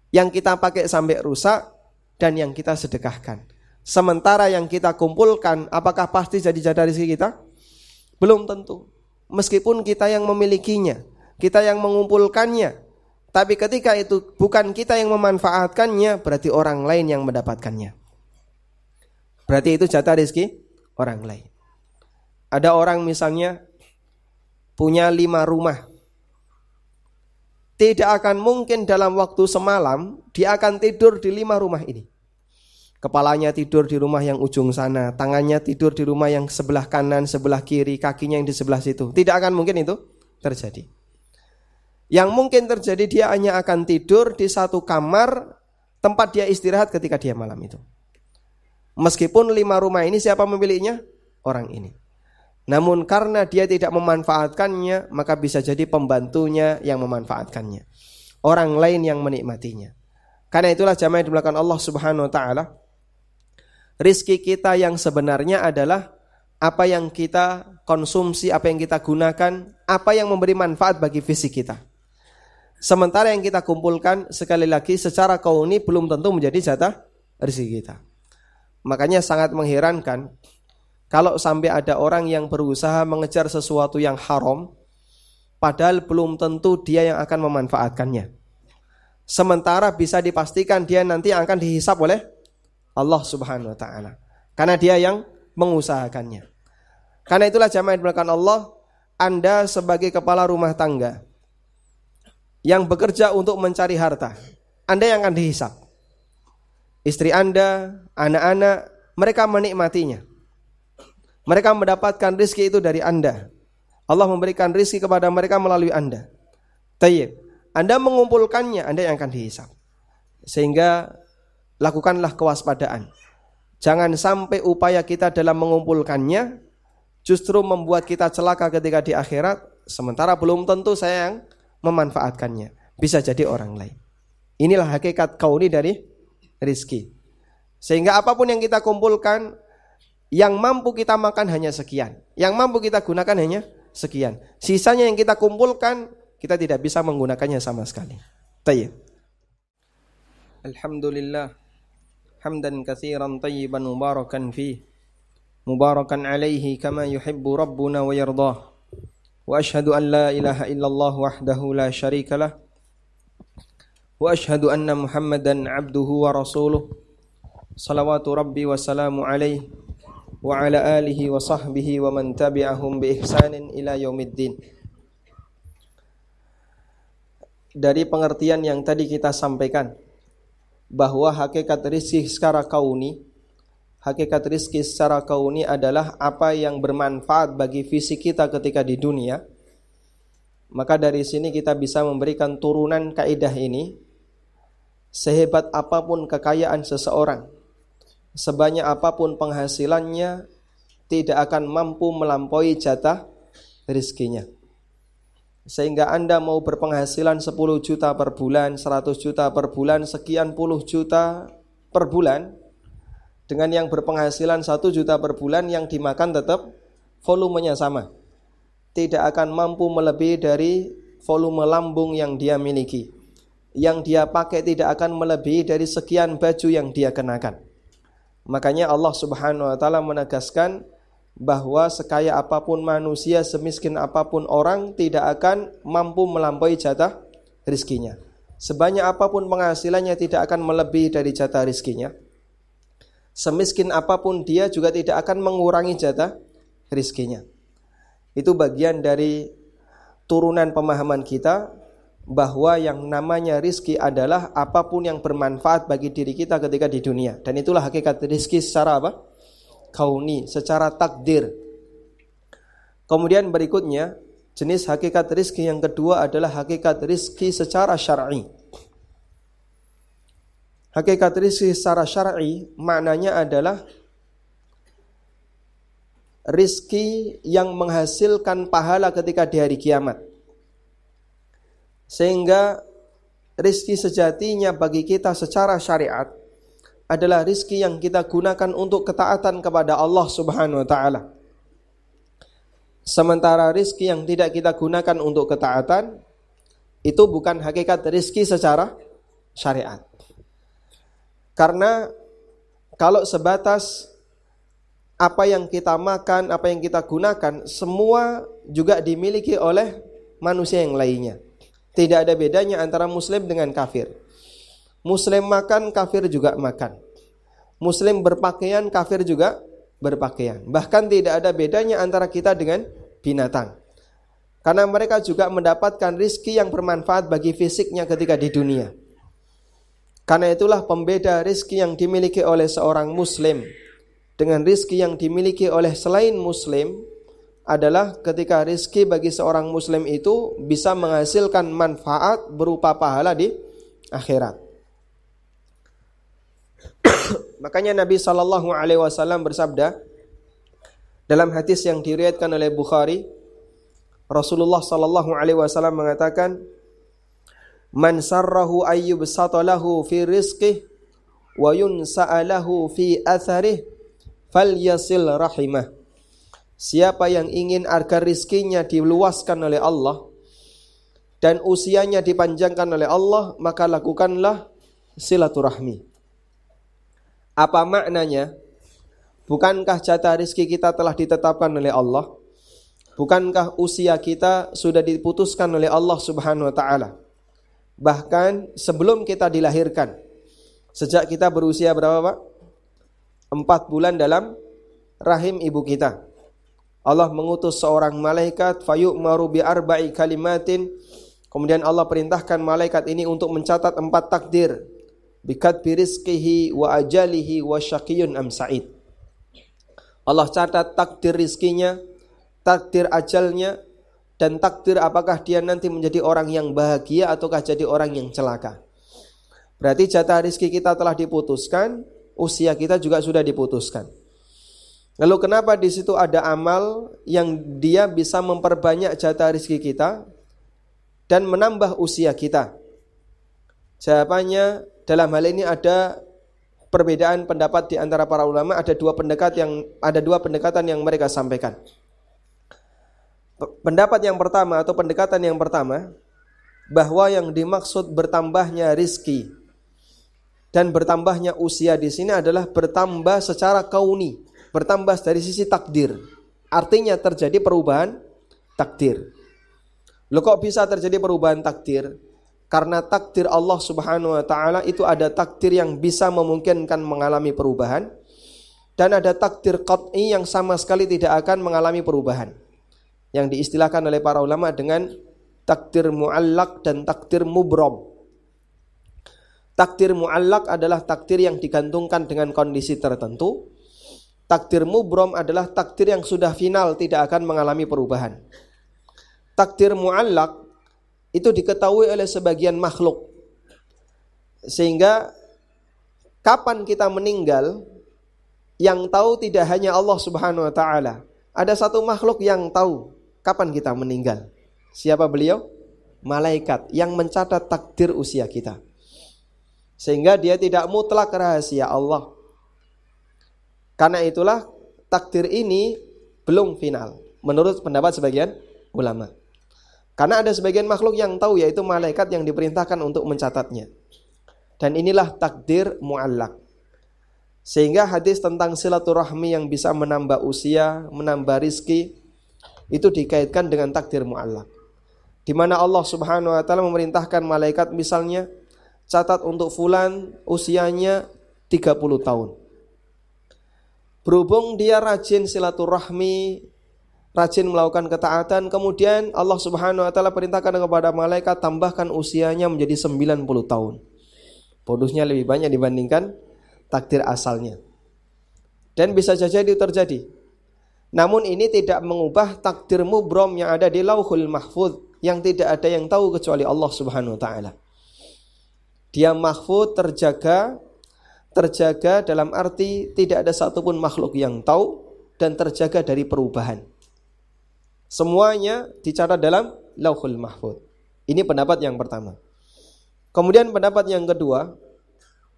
yang kita pakai sampai rusak, dan yang kita sedekahkan. Sementara yang kita kumpulkan, apakah pasti jadi jatah rezeki kita? Belum tentu. Meskipun kita yang memilikinya, kita yang mengumpulkannya, tapi ketika itu bukan kita yang memanfaatkannya, berarti orang lain yang mendapatkannya. Berarti itu jatah rezeki orang lain. Ada orang misalnya punya lima rumah. Tidak akan mungkin dalam waktu semalam dia akan tidur di lima rumah ini. Kepalanya tidur di rumah yang ujung sana, tangannya tidur di rumah yang sebelah kanan, sebelah kiri, kakinya yang di sebelah situ. Tidak akan mungkin itu terjadi. Yang mungkin terjadi dia hanya akan tidur di satu kamar tempat dia istirahat ketika dia malam itu. Meskipun lima rumah ini siapa memilihnya? Orang ini. Namun karena dia tidak memanfaatkannya, maka bisa jadi pembantunya yang memanfaatkannya. Orang lain yang menikmatinya. Karena itulah jamaah yang dimulakan Allah Subhanahu wa taala. Rizki kita yang sebenarnya adalah apa yang kita konsumsi, apa yang kita gunakan, apa yang memberi manfaat bagi fisik kita. Sementara yang kita kumpulkan sekali lagi secara kauni belum tentu menjadi jatah rezeki kita. Makanya sangat mengherankan kalau sampai ada orang yang berusaha mengejar sesuatu yang haram, padahal belum tentu dia yang akan memanfaatkannya. Sementara bisa dipastikan dia nanti akan dihisap oleh Allah Subhanahu wa taala. Karena dia yang mengusahakannya. Karena itulah jamaah yang Allah, Anda sebagai kepala rumah tangga yang bekerja untuk mencari harta, Anda yang akan dihisap. Istri Anda, anak-anak, mereka menikmatinya. Mereka mendapatkan rizki itu dari Anda. Allah memberikan rizki kepada mereka melalui Anda. Tayyib. Anda mengumpulkannya, Anda yang akan dihisap. Sehingga lakukanlah kewaspadaan. Jangan sampai upaya kita dalam mengumpulkannya justru membuat kita celaka ketika di akhirat, sementara belum tentu saya yang memanfaatkannya. Bisa jadi orang lain. Inilah hakikat kauni dari rizki. Sehingga apa pun yang kita kumpulkan, yang mampu kita makan hanya sekian. Yang mampu kita gunakan hanya sekian. Sisanya yang kita kumpulkan, kita tidak bisa menggunakannya sama sekali. Tayyib. Alhamdulillah hamdan kathiran tayyiban mubarakan fi mubarakan alaihi kama yuhibbu rabbuna wa yardah wa ashhadu an la ilaha illallah wahdahu la sharika lah wa ashhadu anna muhammadan abduhu wa rasuluh salawatu rabbi wa salamu alaihi wa ala alihi wa sahbihi wa man tabi'ahum bi ihsanin ila yaumiddin dari pengertian yang tadi kita sampaikan bahwa hakikat rizki secara kauni hakikat rizki secara kauni adalah apa yang bermanfaat bagi fisik kita ketika di dunia. Maka dari sini kita bisa memberikan turunan kaidah ini. Sehebat apa pun kekayaan seseorang sebanyak apa pun penghasilannya tidak akan mampu melampaui jatah rizkinya sehingga Anda mau berpenghasilan 10 juta per bulan, 100 juta per bulan, sekian puluh juta per bulan dengan yang berpenghasilan 1 juta per bulan yang dimakan tetap volumenya sama. Tidak akan mampu melebihi dari volume lambung yang dia miliki. Yang dia pakai tidak akan melebihi dari sekian baju yang dia kenakan. Makanya Allah Subhanahu wa taala menegaskan bahwa sekaya apa pun manusia, semiskin apa pun orang tidak akan mampu melampaui jatah rizkinya. Sebanyak apa pun penghasilannya tidak akan melebihi dari jatah rizkinya. Semiskin apa pun dia juga tidak akan mengurangi jatah rizkinya. Itu bagian dari turunan pemahaman kita bahwa yang namanya rizki adalah apa pun yang bermanfaat bagi diri kita ketika di dunia. Dan itulah hakikat rizki secara apa? Kauni, secara takdir. Kemudian berikutnya, jenis hakikat rizki yang kedua adalah hakikat rizki secara syar'i. Hakikat rizki secara syar'i maknanya adalah rizki yang menghasilkan pahala ketika di hari kiamat. Sehingga rizki sejatinya bagi kita secara syariat adalah rizki yang kita gunakan untuk ketaatan kepada Allah Subhanahu wa taala. Sementara rizki yang tidak kita gunakan untuk ketaatan itu bukan hakikat rizki secara syariat. Karena kalau sebatas apa yang kita makan, apa yang kita gunakan, semua juga dimiliki oleh manusia yang lainnya. Tidak ada bedanya antara muslim dengan kafir. Muslim makan, kafir juga makan. Muslim berpakaian, kafir juga berpakaian. Bahkan tidak ada bedanya antara kita dengan binatang. Karena mereka juga mendapatkan rizki yang bermanfaat bagi fisiknya ketika di dunia. Karena itulah pembeda rizki yang dimiliki oleh seorang muslim dengan rizki yang dimiliki oleh selain muslim adalah ketika rizki bagi seorang muslim itu bisa menghasilkan manfaat berupa pahala di akhirat. Makanya Nabi Shallallahu Alaihi Wasallam bersabda dalam hadis yang diriwayatkan oleh Bukhari, Rasulullah Shallallahu Alaihi Wasallam mengatakan, "Man sarrahu ayyub satalahu fi rizqih wa yunsa'alahu fi atharih falyasil rahimah." Siapa yang ingin agar rizkinya diluaskan oleh Allah dan usianya dipanjangkan oleh Allah, maka lakukanlah silaturahmi. Apa maknanya? Bukankah jatah rizki kita telah ditetapkan oleh Allah? Bukankah usia kita sudah diputuskan oleh Allah Subhanahu wa taala? Bahkan sebelum kita dilahirkan. Sejak kita berusia berapa, Pak? Empat bulan dalam rahim ibu kita. Allah mengutus seorang malaikat fayu'maru bi arba'i kalimatin. Kemudian Allah perintahkan malaikat ini untuk mencatat empat takdir bikat birizkihi wa ajalihi wa syakiyun am sa'id. Allah catat takdir rizkinya, takdir ajalnya, dan takdir apakah dia nanti menjadi orang yang bahagia ataukah jadi orang yang celaka. Berarti jatah rizki kita telah diputuskan, usia kita juga sudah diputuskan. Lalu kenapa di situ ada amal yang dia bisa memperbanyak jatah rizki kita dan menambah usia kita? Jawabannya dalam hal ini ada perbedaan pendapat di antara para ulama, ada dua pendekat yang ada dua pendekatan yang mereka sampaikan. Pendapat yang pertama atau pendekatan yang pertama bahwa yang dimaksud bertambahnya rizki dan bertambahnya usia di sini adalah bertambah secara kauni, bertambah dari sisi takdir. Artinya terjadi perubahan takdir. Lo kok bisa terjadi perubahan takdir? Karena takdir Allah Subhanahu wa taala itu ada takdir yang bisa memungkinkan mengalami perubahan dan ada takdir qat'i yang sama sekali tidak akan mengalami perubahan. Yang diistilahkan oleh para ulama dengan takdir muallak dan takdir mubrom. Takdir muallak adalah takdir yang digantungkan dengan kondisi tertentu. Takdir mubrom adalah takdir yang sudah final tidak akan mengalami perubahan. Takdir muallak itu diketahui oleh sebagian makhluk. Sehingga kapan kita meninggal yang tahu tidak hanya Allah Subhanahu wa taala. Ada satu makhluk yang tahu kapan kita meninggal. Siapa beliau? Malaikat yang mencatat takdir usia kita. Sehingga dia tidak mutlak rahasia Allah. Karena itulah takdir ini belum final menurut pendapat sebagian ulama. Karena ada sebagian makhluk yang tahu yaitu malaikat yang diperintahkan untuk mencatatnya. Dan inilah takdir muallak. Sehingga hadis tentang silaturahmi yang bisa menambah usia, menambah rizki, itu dikaitkan dengan takdir mu'allak. Di mana Allah Subhanahu wa taala memerintahkan malaikat misalnya catat untuk fulan usianya 30 tahun. Berhubung dia rajin silaturahmi, rajin melakukan ketaatan, kemudian Allah Subhanahu wa taala perintahkan kepada malaikat tambahkan usianya menjadi 90 tahun. Bonusnya lebih banyak dibandingkan takdir asalnya. Dan bisa saja itu terjadi. Namun ini tidak mengubah takdir mubrom yang ada di lauhul mahfud yang tidak ada yang tahu kecuali Allah Subhanahu wa taala. Dia mahfud terjaga terjaga dalam arti tidak ada satupun makhluk yang tahu dan terjaga dari perubahan. Semuanya dicatat dalam lauhul mahfud. Ini pendapat yang pertama. Kemudian pendapat yang kedua,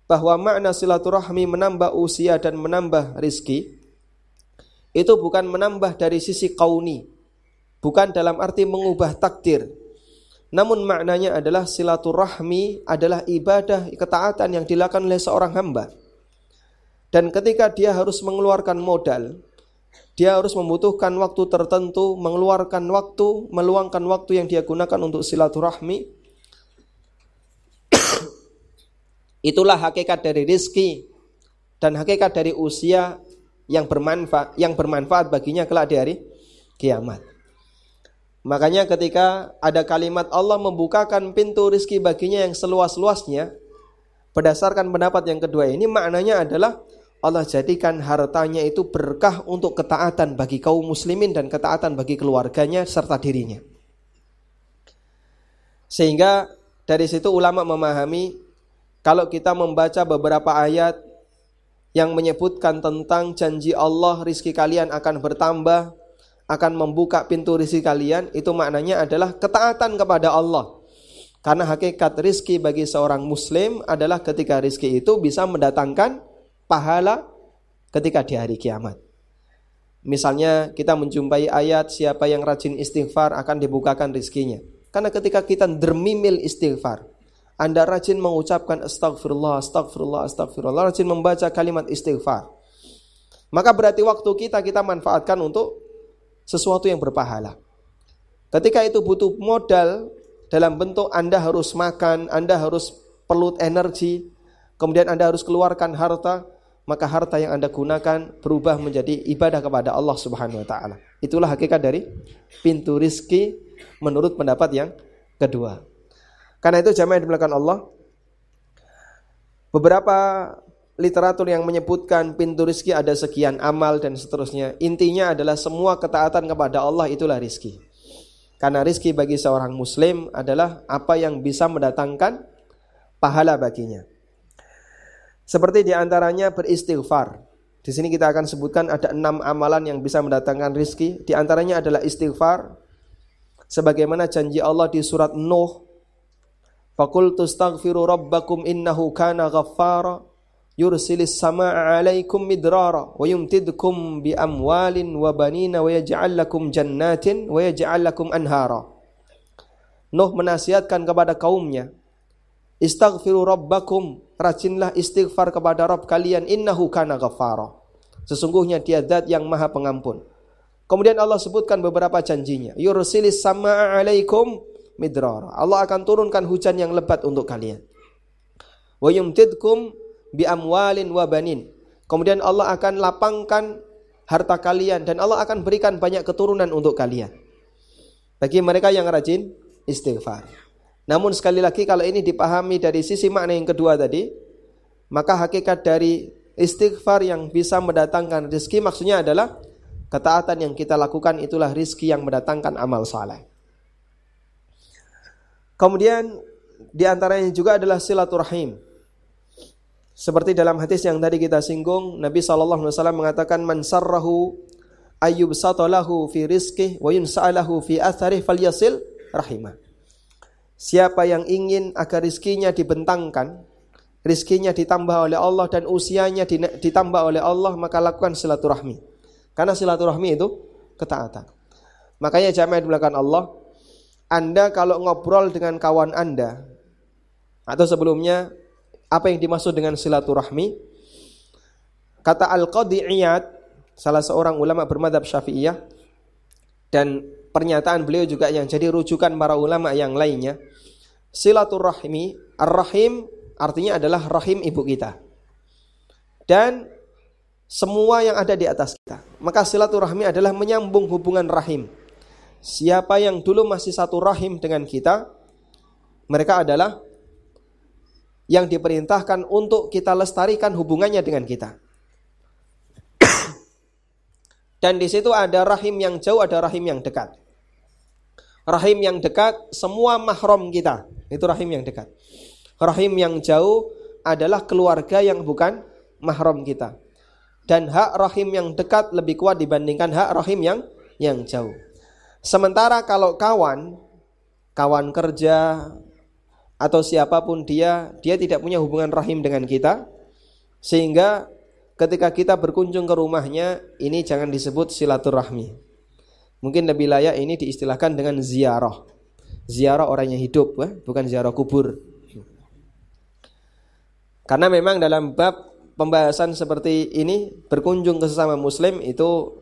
bahwa makna silaturahmi menambah usia dan menambah rizki itu bukan menambah dari sisi kauni bukan dalam arti mengubah takdir namun maknanya adalah silaturahmi adalah ibadah ketaatan yang dilakukan oleh seorang hamba dan ketika dia harus mengeluarkan modal dia harus membutuhkan waktu tertentu mengeluarkan waktu meluangkan waktu yang dia gunakan untuk silaturahmi Itulah hakikat dari rizki dan hakikat dari usia yang bermanfaat yang bermanfaat baginya kelak di hari kiamat. Makanya ketika ada kalimat Allah membukakan pintu rizki baginya yang seluas-luasnya, berdasarkan pendapat yang kedua ini maknanya adalah Allah jadikan hartanya itu berkah untuk ketaatan bagi kaum muslimin dan ketaatan bagi keluarganya serta dirinya. Sehingga dari situ ulama memahami kalau kita membaca beberapa ayat yang menyebutkan tentang janji Allah rizki kalian akan bertambah, akan membuka pintu rizki kalian, itu maknanya adalah ketaatan kepada Allah. Karena hakikat rizki bagi seorang muslim adalah ketika rizki itu bisa mendatangkan pahala ketika di hari kiamat. Misalnya kita menjumpai ayat siapa yang rajin istighfar akan dibukakan rizkinya. Karena ketika kita dermimil istighfar, anda rajin mengucapkan astagfirullah, astagfirullah, astagfirullah, rajin membaca kalimat istighfar. Maka berarti waktu kita kita manfaatkan untuk sesuatu yang berpahala. Ketika itu butuh modal dalam bentuk Anda harus makan, Anda harus perlu energi, kemudian Anda harus keluarkan harta, maka harta yang Anda gunakan berubah menjadi ibadah kepada Allah Subhanahu wa taala. Itulah hakikat dari pintu rizki menurut pendapat yang kedua. Karena itu jamaah yang dimulakan Allah, beberapa literatur yang menyebutkan pintu rizki ada sekian amal dan seterusnya. Intinya adalah semua ketaatan kepada Allah itulah rizki. Karena rizki bagi seorang muslim adalah apa yang bisa mendatangkan pahala baginya. Seperti di antaranya beristighfar. Di sini kita akan sebutkan ada enam amalan yang bisa mendatangkan rizki. Di antaranya adalah istighfar. Sebagaimana janji Allah di surat Nuh Faqultu astaghfiru rabbakum innahu kana ghaffara yursilis samaa'a 'alaikum midrara wa yumtidkum bi amwalin wa banina wa yaj'al lakum jannatin wa yaj'al lakum anhara. Nuh menasihatkan kepada kaumnya, Istaghfiru rabbakum, rajinlah istighfar kepada Rabb kalian innahu kana ghaffara. Sesungguhnya dia zat yang maha pengampun. Kemudian Allah sebutkan beberapa janjinya. Yursilis samaa'a 'alaikum midrar. Allah akan turunkan hujan yang lebat untuk kalian. Wa yumtidkum bi amwalin wa banin. kemudian Allah akan lapangkan harta kalian dan Allah akan berikan banyak keturunan untuk kalian. Bagi mereka yang rajin istighfar. Namun sekali lagi kalau ini dipahami dari sisi makna yang kedua tadi, maka hakikat dari istighfar yang bisa mendatangkan rezeki maksudnya adalah ketaatan yang kita lakukan itulah rizki yang mendatangkan amal saleh. Kemudian di antaranya juga adalah silaturahim. Seperti dalam hadis yang tadi kita singgung, Nabi sallallahu alaihi wasallam mengatakan man sarrahu ayyub satalahu fi rizqih wa yunsa'alahu fi atharih falyasil rahimah. Siapa yang ingin agar rizkinya dibentangkan, rizkinya ditambah oleh Allah dan usianya ditambah oleh Allah, maka lakukan silaturahmi. Karena silaturahmi itu ketaatan. Makanya jamaah belakang Allah, Anda kalau ngobrol dengan kawan Anda atau sebelumnya apa yang dimaksud dengan silaturahmi? Kata Al-Qadi salah seorang ulama bermadhab syafi'iyah, dan pernyataan beliau juga yang jadi rujukan para ulama yang lainnya, silaturahmi, ar-rahim artinya adalah rahim ibu kita. Dan semua yang ada di atas kita. Maka silaturahmi adalah menyambung hubungan rahim. Siapa yang dulu masih satu rahim dengan kita, mereka adalah yang diperintahkan untuk kita lestarikan hubungannya dengan kita. Dan di situ ada rahim yang jauh, ada rahim yang dekat. Rahim yang dekat semua mahram kita, itu rahim yang dekat. Rahim yang jauh adalah keluarga yang bukan mahram kita. Dan hak rahim yang dekat lebih kuat dibandingkan hak rahim yang yang jauh. Sementara kalau kawan, kawan kerja, atau siapa pun dia, dia tidak punya hubungan rahim dengan kita, sehingga ketika kita berkunjung ke rumahnya, ini jangan disebut silaturahmi. Mungkin lebih layak ini diistilahkan dengan ziarah. Ziarah orang yang hidup, bukan ziarah kubur. Karena memang dalam bab pembahasan seperti ini berkunjung ke sesama muslim itu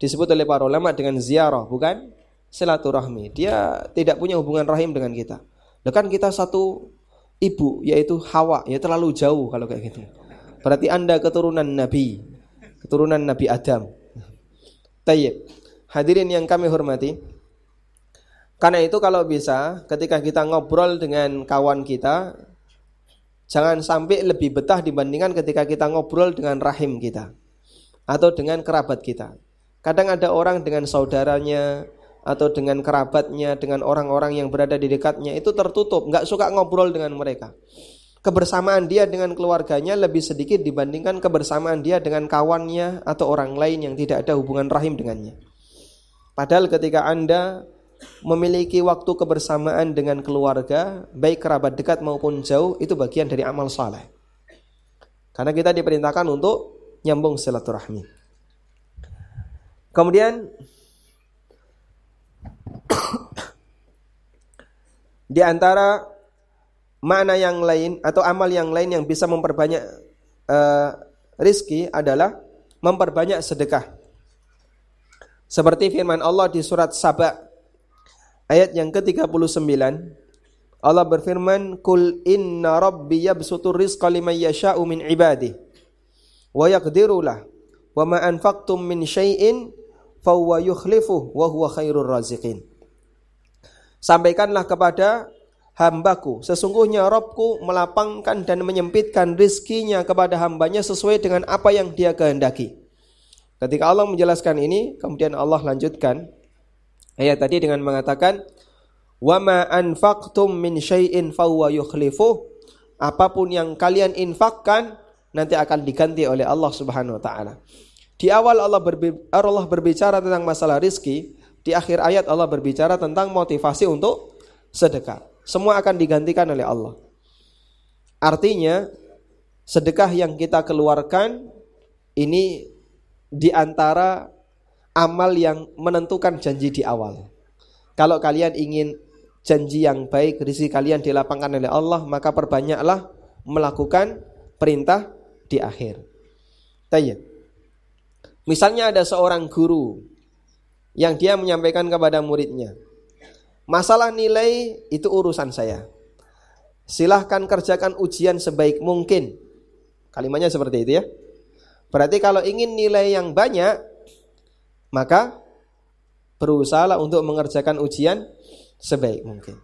disebut oleh para ulama dengan ziarah, bukan silaturahmi. Dia tidak punya hubungan rahim dengan kita. Loh kan kita satu ibu yaitu Hawa, ya terlalu jauh kalau kayak gitu. Berarti Anda keturunan Nabi, keturunan Nabi Adam. Tayyib. Hadirin yang kami hormati, karena itu kalau bisa ketika kita ngobrol dengan kawan kita jangan sampai lebih betah dibandingkan ketika kita ngobrol dengan rahim kita atau dengan kerabat kita. Kadang ada orang dengan saudaranya, atau dengan kerabatnya, dengan orang-orang yang berada di dekatnya itu tertutup, nggak suka ngobrol dengan mereka. Kebersamaan dia dengan keluarganya lebih sedikit dibandingkan kebersamaan dia dengan kawannya atau orang lain yang tidak ada hubungan rahim dengannya. Padahal ketika Anda memiliki waktu kebersamaan dengan keluarga, baik kerabat dekat maupun jauh, itu bagian dari amal saleh. Karena kita diperintahkan untuk nyambung silaturahmi. Kemudian di antara makna yang lain atau amal yang lain yang bisa memperbanyak uh, rizki adalah memperbanyak sedekah. Seperti firman Allah di surat Saba ayat yang ke-39 Allah berfirman kul inna rabbi yabsutur rizqa liman yasha'u min ibadihi wa yaqdiru lah wa ma anfaqtum min syai'in huwa yukhlifuh wa huwa khairur raziqin. Sampaikanlah kepada hambaku, sesungguhnya Robku melapangkan dan menyempitkan rizkinya kepada hambanya sesuai dengan apa yang dia kehendaki. Ketika Allah menjelaskan ini, kemudian Allah lanjutkan ayat tadi dengan mengatakan, "Wa ma anfaqtum min syai'in huwa yukhlifuh." Apa pun yang kalian infakkan nanti akan diganti oleh Allah Subhanahu wa taala. Di awal Allah, Allah berbicara tentang masalah rizki, di akhir ayat Allah berbicara tentang motivasi untuk sedekah. Semua akan digantikan oleh Allah. Artinya, sedekah yang kita keluarkan ini di antara amal yang menentukan janji di awal. Kalau kalian ingin janji yang baik, rizki kalian dilapangkan oleh Allah, maka perbanyaklah melakukan perintah di akhir. Tanya. Misalnya ada seorang guru yang dia menyampaikan kepada muridnya, masalah nilai itu urusan saya. Silahkan kerjakan ujian sebaik mungkin. Kalimatnya seperti itu ya. Berarti kalau ingin nilai yang banyak, maka berusahalah untuk mengerjakan ujian sebaik mungkin.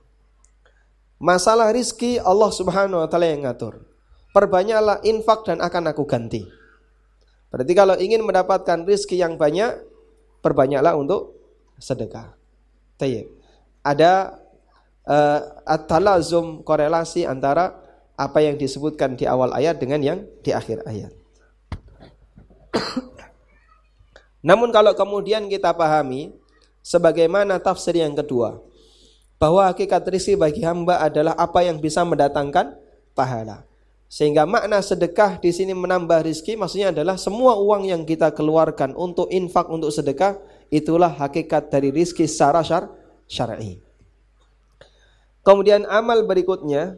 Masalah rizki Allah subhanahu wa ta'ala yang ngatur. Perbanyaklah infak dan akan aku ganti. Berarti kalau ingin mendapatkan rizki yang banyak, perbanyaklah untuk sedekah. Tayyip. Ada uh, at-talazum korelasi antara apa yang disebutkan di awal ayat dengan yang di akhir ayat. Namun kalau kemudian kita pahami sebagaimana tafsir yang kedua bahwa hakikat rizki bagi hamba adalah apa yang bisa mendatangkan pahala. Sehingga makna sedekah di sini menambah rizki maksudnya adalah semua uang yang kita keluarkan untuk infak untuk sedekah itulah hakikat dari rizki secara syar syar'i. Kemudian amal berikutnya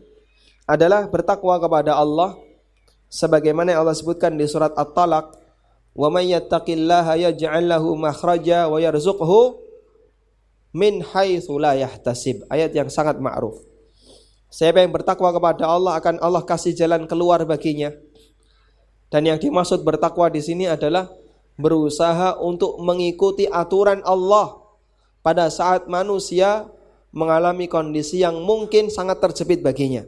adalah bertakwa kepada Allah sebagaimana yang Allah sebutkan di surat At-Talaq Wa may yattaqillaha yaj'al lahu makhraja wa yarzuqhu min haitsu la yahtasib. Ayat yang sangat ma'ruf. Siapa yang bertakwa kepada Allah akan Allah kasih jalan keluar baginya. Dan yang dimaksud bertakwa di sini adalah berusaha untuk mengikuti aturan Allah pada saat manusia mengalami kondisi yang mungkin sangat terjepit baginya.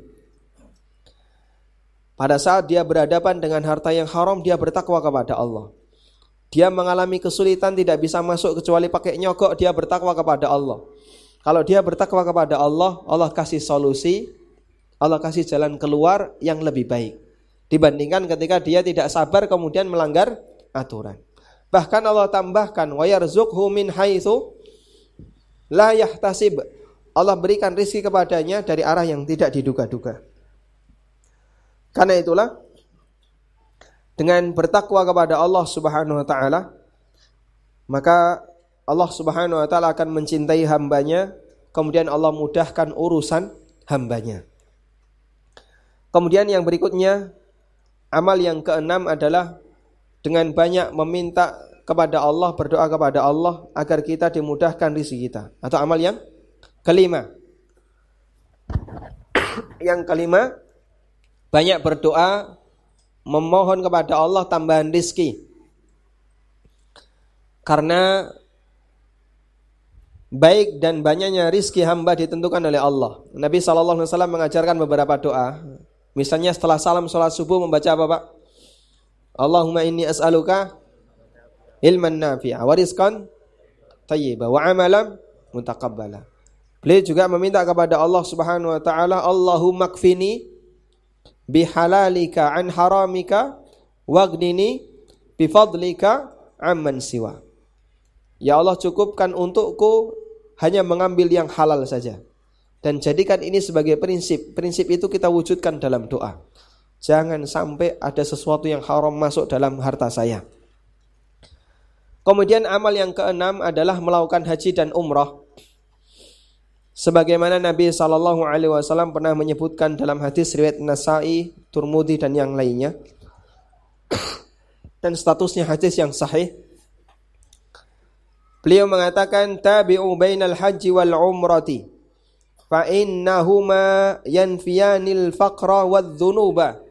Pada saat dia berhadapan dengan harta yang haram, dia bertakwa kepada Allah. Dia mengalami kesulitan tidak bisa masuk kecuali pakai nyogok, dia bertakwa kepada Allah. Kalau dia bertakwa kepada Allah, Allah kasih solusi, Allah kasih jalan keluar yang lebih baik. Dibandingkan ketika dia tidak sabar kemudian melanggar aturan. Bahkan Allah tambahkan wa yarzuqhu min haitsu la yahtasib. Allah berikan rizki kepadanya dari arah yang tidak diduga-duga. Karena itulah dengan bertakwa kepada Allah Subhanahu wa taala maka Allah Subhanahu wa taala akan mencintai hambanya kemudian Allah mudahkan urusan hambanya. Kemudian yang berikutnya amal yang keenam adalah dengan banyak meminta kepada Allah, berdoa kepada Allah agar kita dimudahkan rezeki kita. Atau amal yang kelima. yang kelima, banyak berdoa memohon kepada Allah tambahan rizki karena baik dan banyaknya rizki hamba ditentukan oleh Allah. Nabi SAW mengajarkan beberapa doa. Misalnya setelah salam sholat subuh membaca apa pak? Allahumma inni as'aluka ilman nafi'a wa rizqan tayyiba wa amalan mutaqabbala. Beliau juga meminta kepada Allah Subhanahu wa taala, Allahumma kfini bihalalika an haramika wagnini bifadlika amman siwa. Ya Allah cukupkan untukku hanya mengambil yang halal saja. Dan jadikan ini sebagai prinsip. Prinsip itu kita wujudkan dalam doa. Jangan sampai ada sesuatu yang haram masuk dalam harta saya. Kemudian amal yang keenam adalah melakukan haji dan umrah. Sebagaimana Nabi Shallallahu Alaihi Wasallam pernah menyebutkan dalam hadis riwayat Nasai, Turmudi dan yang lainnya, dan statusnya hadis yang sahih. Beliau mengatakan tabi'u bainal haji wal umrati fa innahuma yanfiyanil faqra wadh dhunuba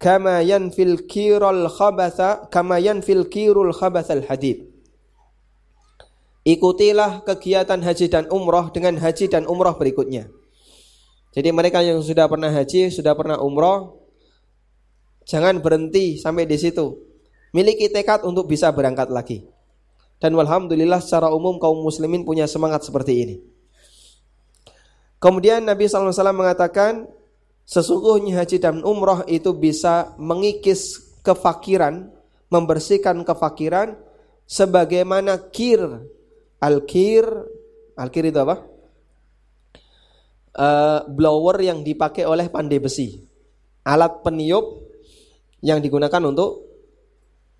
kama yanfil kirul khabatha kama yanfil kirul khabathal hadid. Ikutilah kegiatan haji dan umroh dengan haji dan umroh berikutnya. Jadi mereka yang sudah pernah haji, sudah pernah umroh, jangan berhenti sampai di situ. Miliki tekad untuk bisa berangkat lagi. Dan alhamdulillah secara umum kaum muslimin punya semangat seperti ini. Kemudian Nabi SAW mengatakan, sesungguhnya haji dan umroh itu bisa mengikis kefakiran, membersihkan kefakiran, sebagaimana kir Al-kir, al-kir itu apa? Uh, blower yang dipakai oleh pandai besi. Alat peniup yang digunakan untuk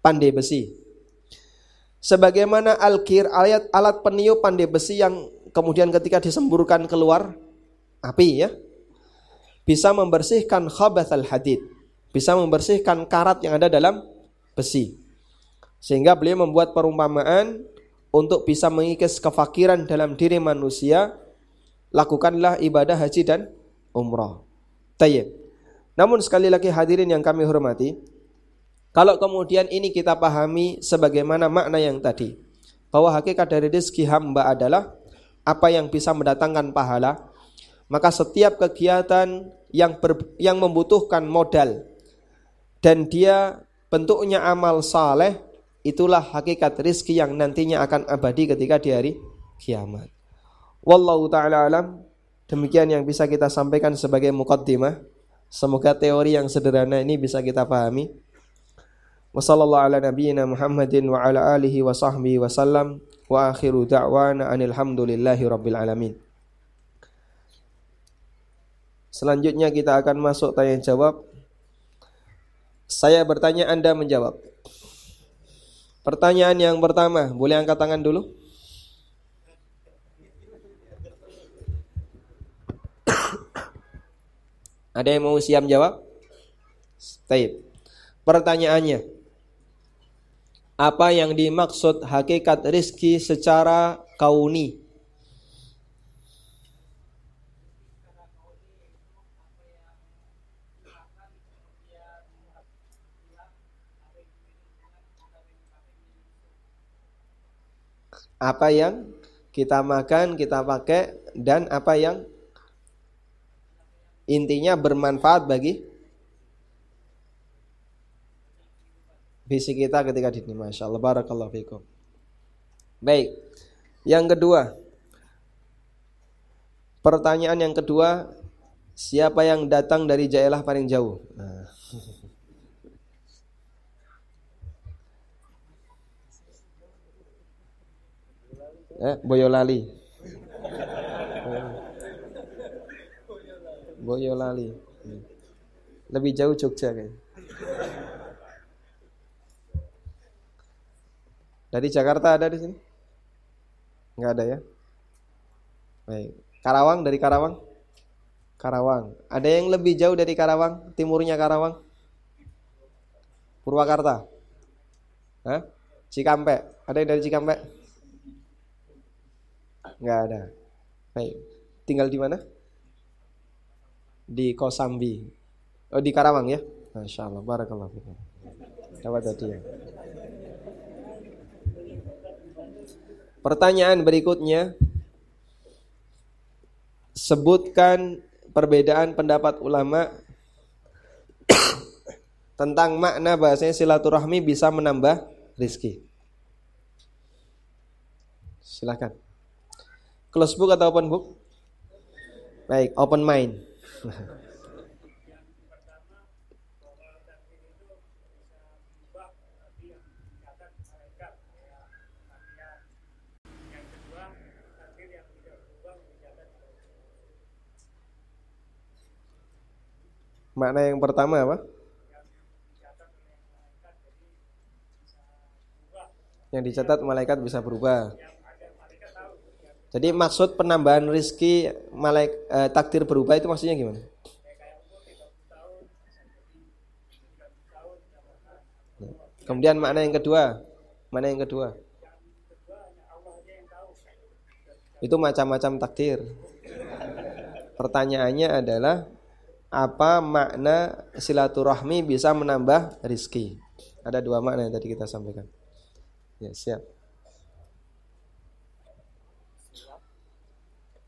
pandai besi. Sebagaimana al-kir, alat, alat peniup pandai besi yang kemudian ketika disemburkan keluar api ya, bisa membersihkan khabath al-hadid, bisa membersihkan karat yang ada dalam besi. Sehingga beliau membuat perumpamaan untuk bisa mengikis kefakiran dalam diri manusia, lakukanlah ibadah haji dan umrah. Tayyib. Namun sekali lagi hadirin yang kami hormati, Kalau kemudian ini kita pahami sebagaimana makna yang tadi, bahwa hakikat dari rezeki hamba adalah apa yang bisa mendatangkan pahala, maka setiap kegiatan yang ber, yang membutuhkan modal dan dia bentuknya amal saleh itulah hakikat rizki yang nantinya akan abadi ketika di hari kiamat. Wallahu taala alam demikian yang bisa kita sampaikan sebagai mukaddimah. Semoga teori yang sederhana ini bisa kita pahami. Ala nabiyyina Muhammadin wa ala alihi wa sahbihi wa sallam wa akhiru da'wana anil hamdulillahi rabbil alamin. Selanjutnya kita akan masuk tanya jawab. Saya bertanya Anda menjawab. Pertanyaan yang pertama, boleh angkat tangan dulu? Ada yang mau siap jawab? Taib. Pertanyaannya, apa yang dimaksud hakikat rizki secara kauni. Apa yang kita makan, kita pakai dan apa yang intinya bermanfaat bagi visi kita ketika di. Masya Allah, barakallahu fikum. Baik, yang kedua, pertanyaan yang kedua, siapa yang datang dari Jailah paling jauh? Nah. Eh, Boyolali. Boyolali. Lebih jauh Jogja kayaknya. Dari Jakarta ada di sini? Enggak ada ya? Baik. Karawang dari Karawang? Karawang. Ada yang lebih jauh dari Karawang? Timurnya Karawang? Purwakarta? Hah? Cikampek. Ada yang dari Cikampek? Enggak ada. Baik. Tinggal di mana? Di Kosambi. Oh, di Karawang ya? Masya Allah. Barakallah. Dapat tadi ya. Pertanyaan berikutnya sebutkan perbedaan pendapat ulama tentang makna bahasanya silaturahmi bisa menambah rizki. Silakan. Close book atau open book? Baik, open mind. Makna yang pertama apa? Yang dicatat malaikat bisa berubah. Jadi maksud penambahan rizki malaik, eh, takdir berubah itu maksudnya gimana? Kemudian makna yang kedua, mana yang kedua? Itu macam-macam takdir. Pertanyaannya adalah apa makna silaturahmi bisa menambah rizki. Ada dua makna yang tadi kita sampaikan. Ya, siap.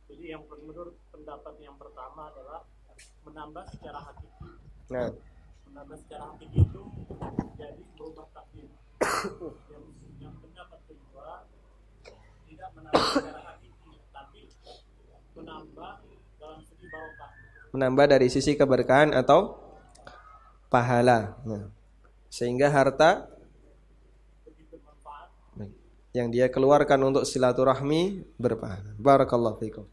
Jadi yang menurut pendapat yang pertama adalah menambah secara hakiki. Nah. Menambah secara hakiki itu jadi berubah takdir. yang, yang pendapat kedua tidak menambah secara hakiki, tapi menambah dalam segi barokah menambah dari sisi keberkahan atau pahala. Nah, sehingga harta yang dia keluarkan untuk silaturahmi berpahala. Barakallahu fikum.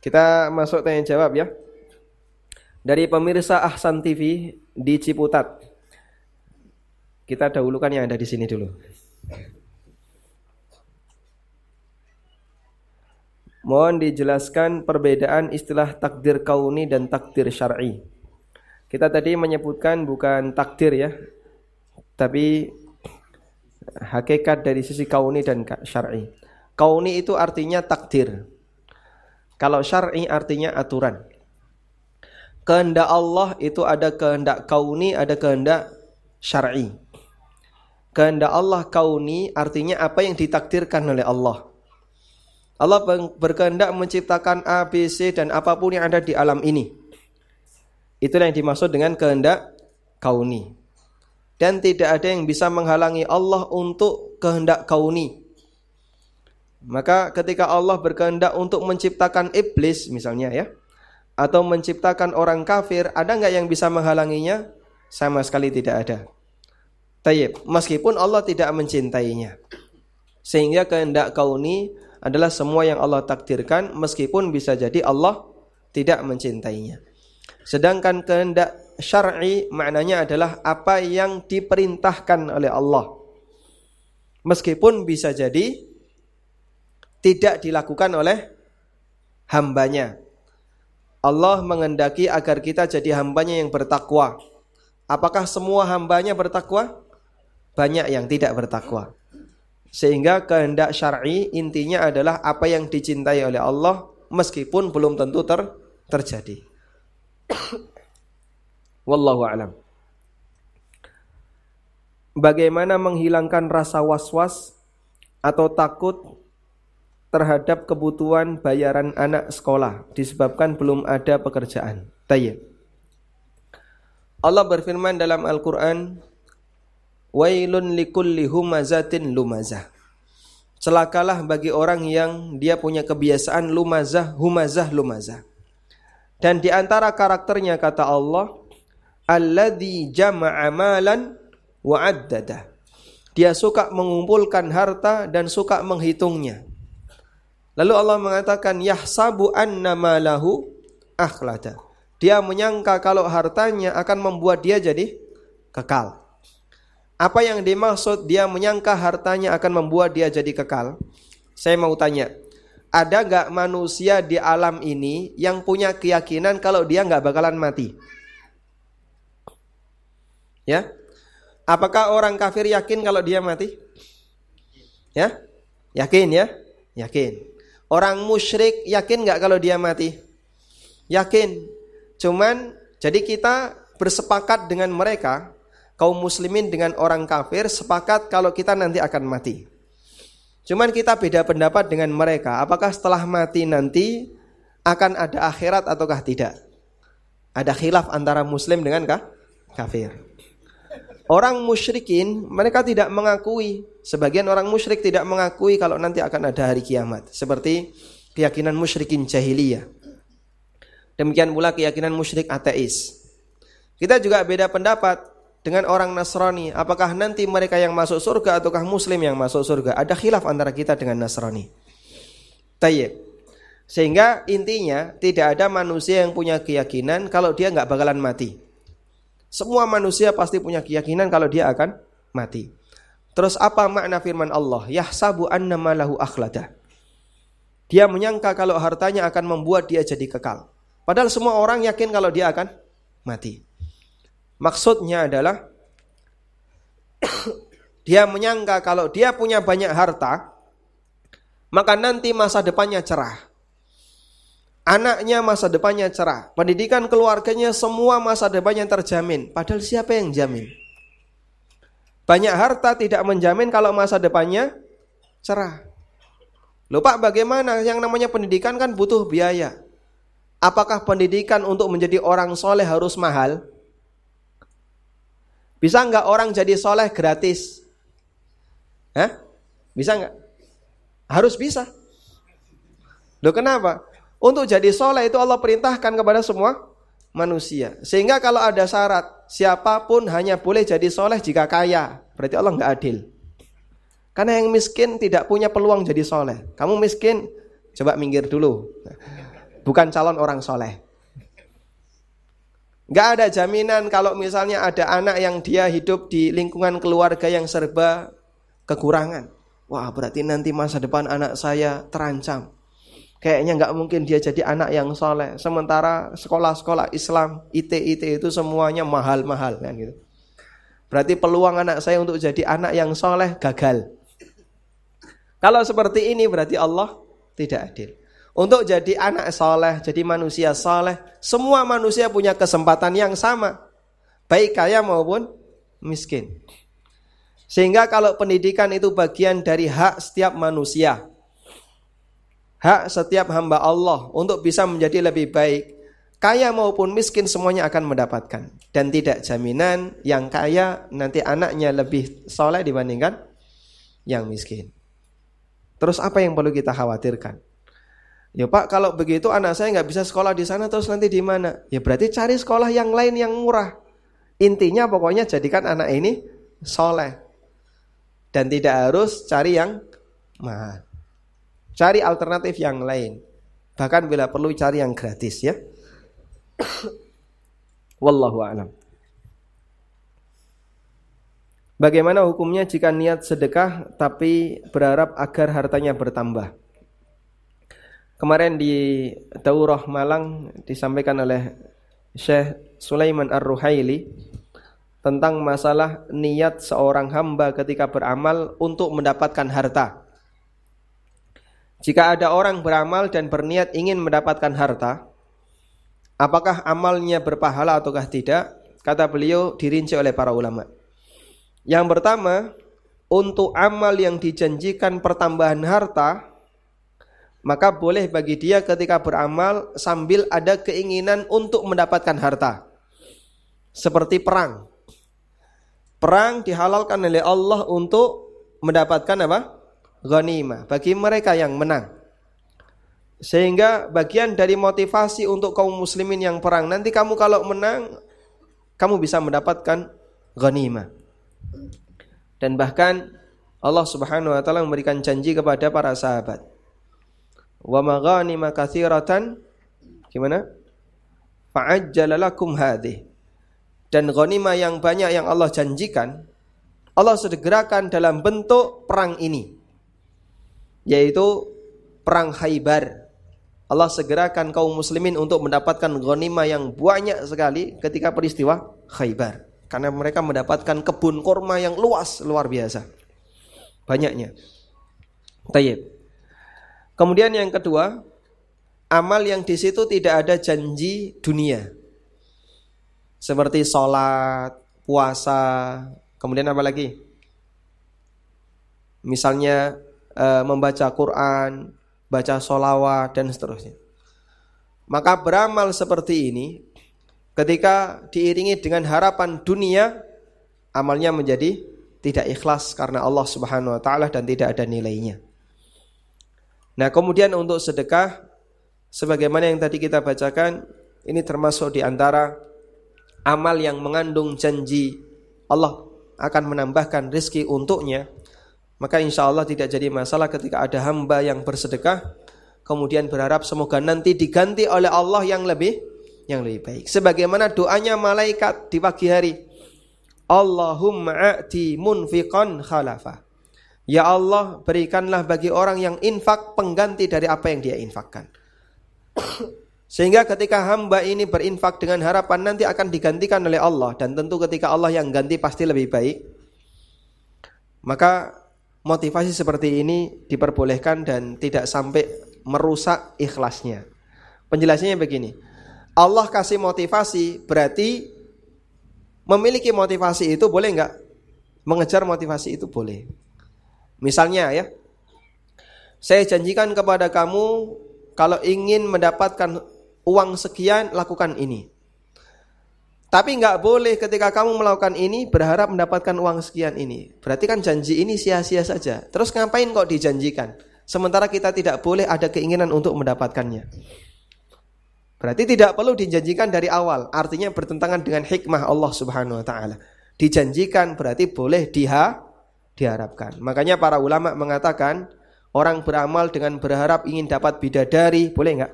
Kita masuk tanya jawab ya. Dari pemirsa Ahsan TV di Ciputat. Kita dahulukan yang ada di sini dulu. Mohon dijelaskan perbedaan istilah takdir kauni dan takdir syar'i. Kita tadi menyebutkan bukan takdir ya, tapi hakikat dari sisi kauni dan syar'i. Kauni itu artinya takdir. Kalau syar'i artinya aturan. kehendak Allah itu ada kehendak kauni, ada kehendak syar'i. Kehendak Allah kauni artinya apa yang ditakdirkan oleh Allah. Allah berkehendak menciptakan A, B, C dan apa pun yang ada di alam ini. Itulah yang dimaksud dengan kehendak kauni. Dan tidak ada yang bisa menghalangi Allah untuk kehendak kauni. Maka ketika Allah berkehendak untuk menciptakan iblis misalnya ya, atau menciptakan orang kafir, ada nggak yang bisa menghalanginya? Sama sekali tidak ada. Tayyib, meskipun Allah tidak mencintainya. Sehingga kehendak kauni adalah semua yang Allah takdirkan meskipun bisa jadi Allah tidak mencintainya. Sedangkan kehendak syar'i maknanya adalah apa yang diperintahkan oleh Allah. Meskipun bisa jadi tidak dilakukan oleh hambanya. Allah mengendaki agar kita jadi hambanya yang bertakwa. Apakah semua hambanya bertakwa? Banyak yang tidak bertakwa. Sehingga kehendak syar'i intinya adalah apa yang dicintai oleh Allah meskipun belum tentu ter terjadi. Wallahu alam. Bagaimana menghilangkan rasa was-was atau takut terhadap kebutuhan bayaran anak sekolah disebabkan belum ada pekerjaan. Tayyib. Allah berfirman dalam Al-Qur'an, "Wailun likulli humazatin lumazah." Celakalah bagi orang yang dia punya kebiasaan lumazah, humazah, lumazah. Dan di antara karakternya kata Allah, "Alladzi jama'a malan wa addada." Dia suka mengumpulkan harta dan suka menghitungnya. Lalu Allah mengatakan yahsabu anna malahu akhlada. Dia menyangka kalau hartanya akan membuat dia jadi kekal. Apa yang dimaksud dia menyangka hartanya akan membuat dia jadi kekal? Saya mau tanya, ada gak manusia di alam ini yang punya keyakinan kalau dia gak bakalan mati? Ya, apakah orang kafir yakin kalau dia mati? Ya, yakin ya, yakin. Orang musyrik yakin nggak kalau dia mati? Yakin. Cuman jadi kita bersepakat dengan mereka, kaum muslimin dengan orang kafir sepakat kalau kita nanti akan mati. Cuman kita beda pendapat dengan mereka, apakah setelah mati nanti akan ada akhirat ataukah tidak? Ada khilaf antara muslim dengan kafir. Orang musyrikin mereka tidak mengakui. Sebagian orang musyrik tidak mengakui kalau nanti akan ada hari kiamat. Seperti keyakinan musyrikin jahiliyah. Demikian pula keyakinan musyrik ateis. Kita juga beda pendapat dengan orang Nasrani. Apakah nanti mereka yang masuk surga ataukah muslim yang masuk surga? Ada khilaf antara kita dengan Nasrani. Tayyib. Sehingga intinya tidak ada manusia yang punya keyakinan kalau dia nggak bakalan mati. Semua manusia pasti punya keyakinan kalau dia akan mati. Terus apa makna firman Allah? Yahsabu anna malahu akhlada. Dia menyangka kalau hartanya akan membuat dia jadi kekal. Padahal semua orang yakin kalau dia akan mati. Maksudnya adalah dia menyangka kalau dia punya banyak harta, maka nanti masa depannya cerah. Anaknya masa depannya cerah. Pendidikan keluarganya semua masa depannya terjamin. Padahal siapa yang jamin? Banyak harta tidak menjamin kalau masa depannya cerah. Lupa bagaimana yang namanya pendidikan kan butuh biaya. Apakah pendidikan untuk menjadi orang soleh harus mahal? Bisa nggak orang jadi soleh gratis? Hah? Bisa nggak? Harus bisa. Loh kenapa? Untuk jadi soleh itu Allah perintahkan kepada semua manusia. Sehingga kalau ada syarat, siapa pun hanya boleh jadi soleh jika kaya. Berarti Allah nggak adil. Karena yang miskin tidak punya peluang jadi soleh. Kamu miskin, coba minggir dulu. Bukan calon orang soleh. Gak ada jaminan kalau misalnya ada anak yang dia hidup di lingkungan keluarga yang serba kekurangan. Wah berarti nanti masa depan anak saya terancam. Kayaknya nggak mungkin dia jadi anak yang soleh. Sementara sekolah-sekolah Islam, IT-IT itu semuanya mahal-mahal kan gitu. Berarti peluang anak saya untuk jadi anak yang soleh gagal. Kalau seperti ini berarti Allah tidak adil. Untuk jadi anak soleh, jadi manusia soleh, semua manusia punya kesempatan yang sama. Baik kaya maupun miskin. Sehingga kalau pendidikan itu bagian dari hak setiap manusia. Hak setiap hamba Allah untuk bisa menjadi lebih baik. Kaya maupun miskin semuanya akan mendapatkan. Dan tidak jaminan yang kaya nanti anaknya lebih soleh dibandingkan yang miskin. Terus apa yang perlu kita khawatirkan? Ya Pak, kalau begitu anak saya nggak bisa sekolah di sana terus nanti di mana? Ya berarti cari sekolah yang lain yang murah. Intinya pokoknya jadikan anak ini soleh. Dan tidak harus cari yang mahal. Cari alternatif yang lain. Bahkan bila perlu cari yang gratis ya. Wallahu a'lam. Bagaimana hukumnya jika niat sedekah tapi berharap agar hartanya bertambah? Kemarin di Daurah Malang disampaikan oleh Syekh Sulaiman Ar-Ruhaili tentang masalah niat seorang hamba ketika beramal untuk mendapatkan harta. Jika ada orang beramal dan berniat ingin mendapatkan harta, apakah amalnya berpahala ataukah tidak? Kata beliau dirinci oleh para ulama. Yang pertama, untuk amal yang dijanjikan pertambahan harta, maka boleh bagi dia ketika beramal sambil ada keinginan untuk mendapatkan harta. Seperti perang. Perang dihalalkan oleh Allah untuk mendapatkan apa? Ghanimah bagi mereka yang menang. Sehingga bagian dari motivasi untuk kaum muslimin yang perang nanti kamu kalau menang kamu bisa mendapatkan ghanimah. Dan bahkan Allah Subhanahu wa taala memberikan janji kepada para sahabat wa maghanima katsiratan gimana? Fa'ajjala lakum. Dan ghanimah yang banyak yang Allah janjikan Allah segerakan dalam bentuk perang ini yaitu perang Khaybar. Allah segerakan kaum muslimin untuk mendapatkan ghanimah yang banyak sekali ketika peristiwa Khaybar. Karena mereka mendapatkan kebun korma yang luas, luar biasa. Banyaknya. Tayyib. Kemudian yang kedua, amal yang di situ tidak ada janji dunia. Seperti sholat, puasa, kemudian apa lagi? Misalnya e, membaca Quran, baca sholawat, dan seterusnya. Maka beramal seperti ini, ketika diiringi dengan harapan dunia, amalnya menjadi tidak ikhlas karena Allah Subhanahu wa taala dan tidak ada nilainya. Nah, kemudian untuk sedekah sebagaimana yang tadi kita bacakan, ini termasuk di antara amal yang mengandung janji Allah akan menambahkan rizki untuknya. Maka insya Allah tidak jadi masalah ketika ada hamba yang bersedekah kemudian berharap semoga nanti diganti oleh Allah yang lebih yang lebih baik. Sebagaimana doanya malaikat di pagi hari. Allahumma a'ti munfiqan khalafah. Ya Allah berikanlah bagi orang yang infak pengganti dari apa yang dia infakkan. Sehingga ketika hamba ini berinfak dengan harapan nanti akan digantikan oleh Allah. Dan tentu ketika Allah yang ganti pasti lebih baik. Maka motivasi seperti ini diperbolehkan dan tidak sampai merusak ikhlasnya. Penjelasannya begini. Allah kasih motivasi berarti memiliki motivasi itu boleh nggak? Mengejar motivasi itu boleh. Misalnya ya, saya janjikan kepada kamu kalau ingin mendapatkan uang sekian lakukan ini. Tapi nggak boleh ketika kamu melakukan ini berharap mendapatkan uang sekian ini. Berarti kan janji ini sia-sia saja. Terus ngapain kok dijanjikan? Sementara kita tidak boleh ada keinginan untuk mendapatkannya. Berarti tidak perlu dijanjikan dari awal. Artinya bertentangan dengan hikmah Allah Subhanahu wa taala. Dijanjikan berarti boleh diha diharapkan. Makanya para ulama mengatakan orang beramal dengan berharap ingin dapat bidadari, boleh nggak?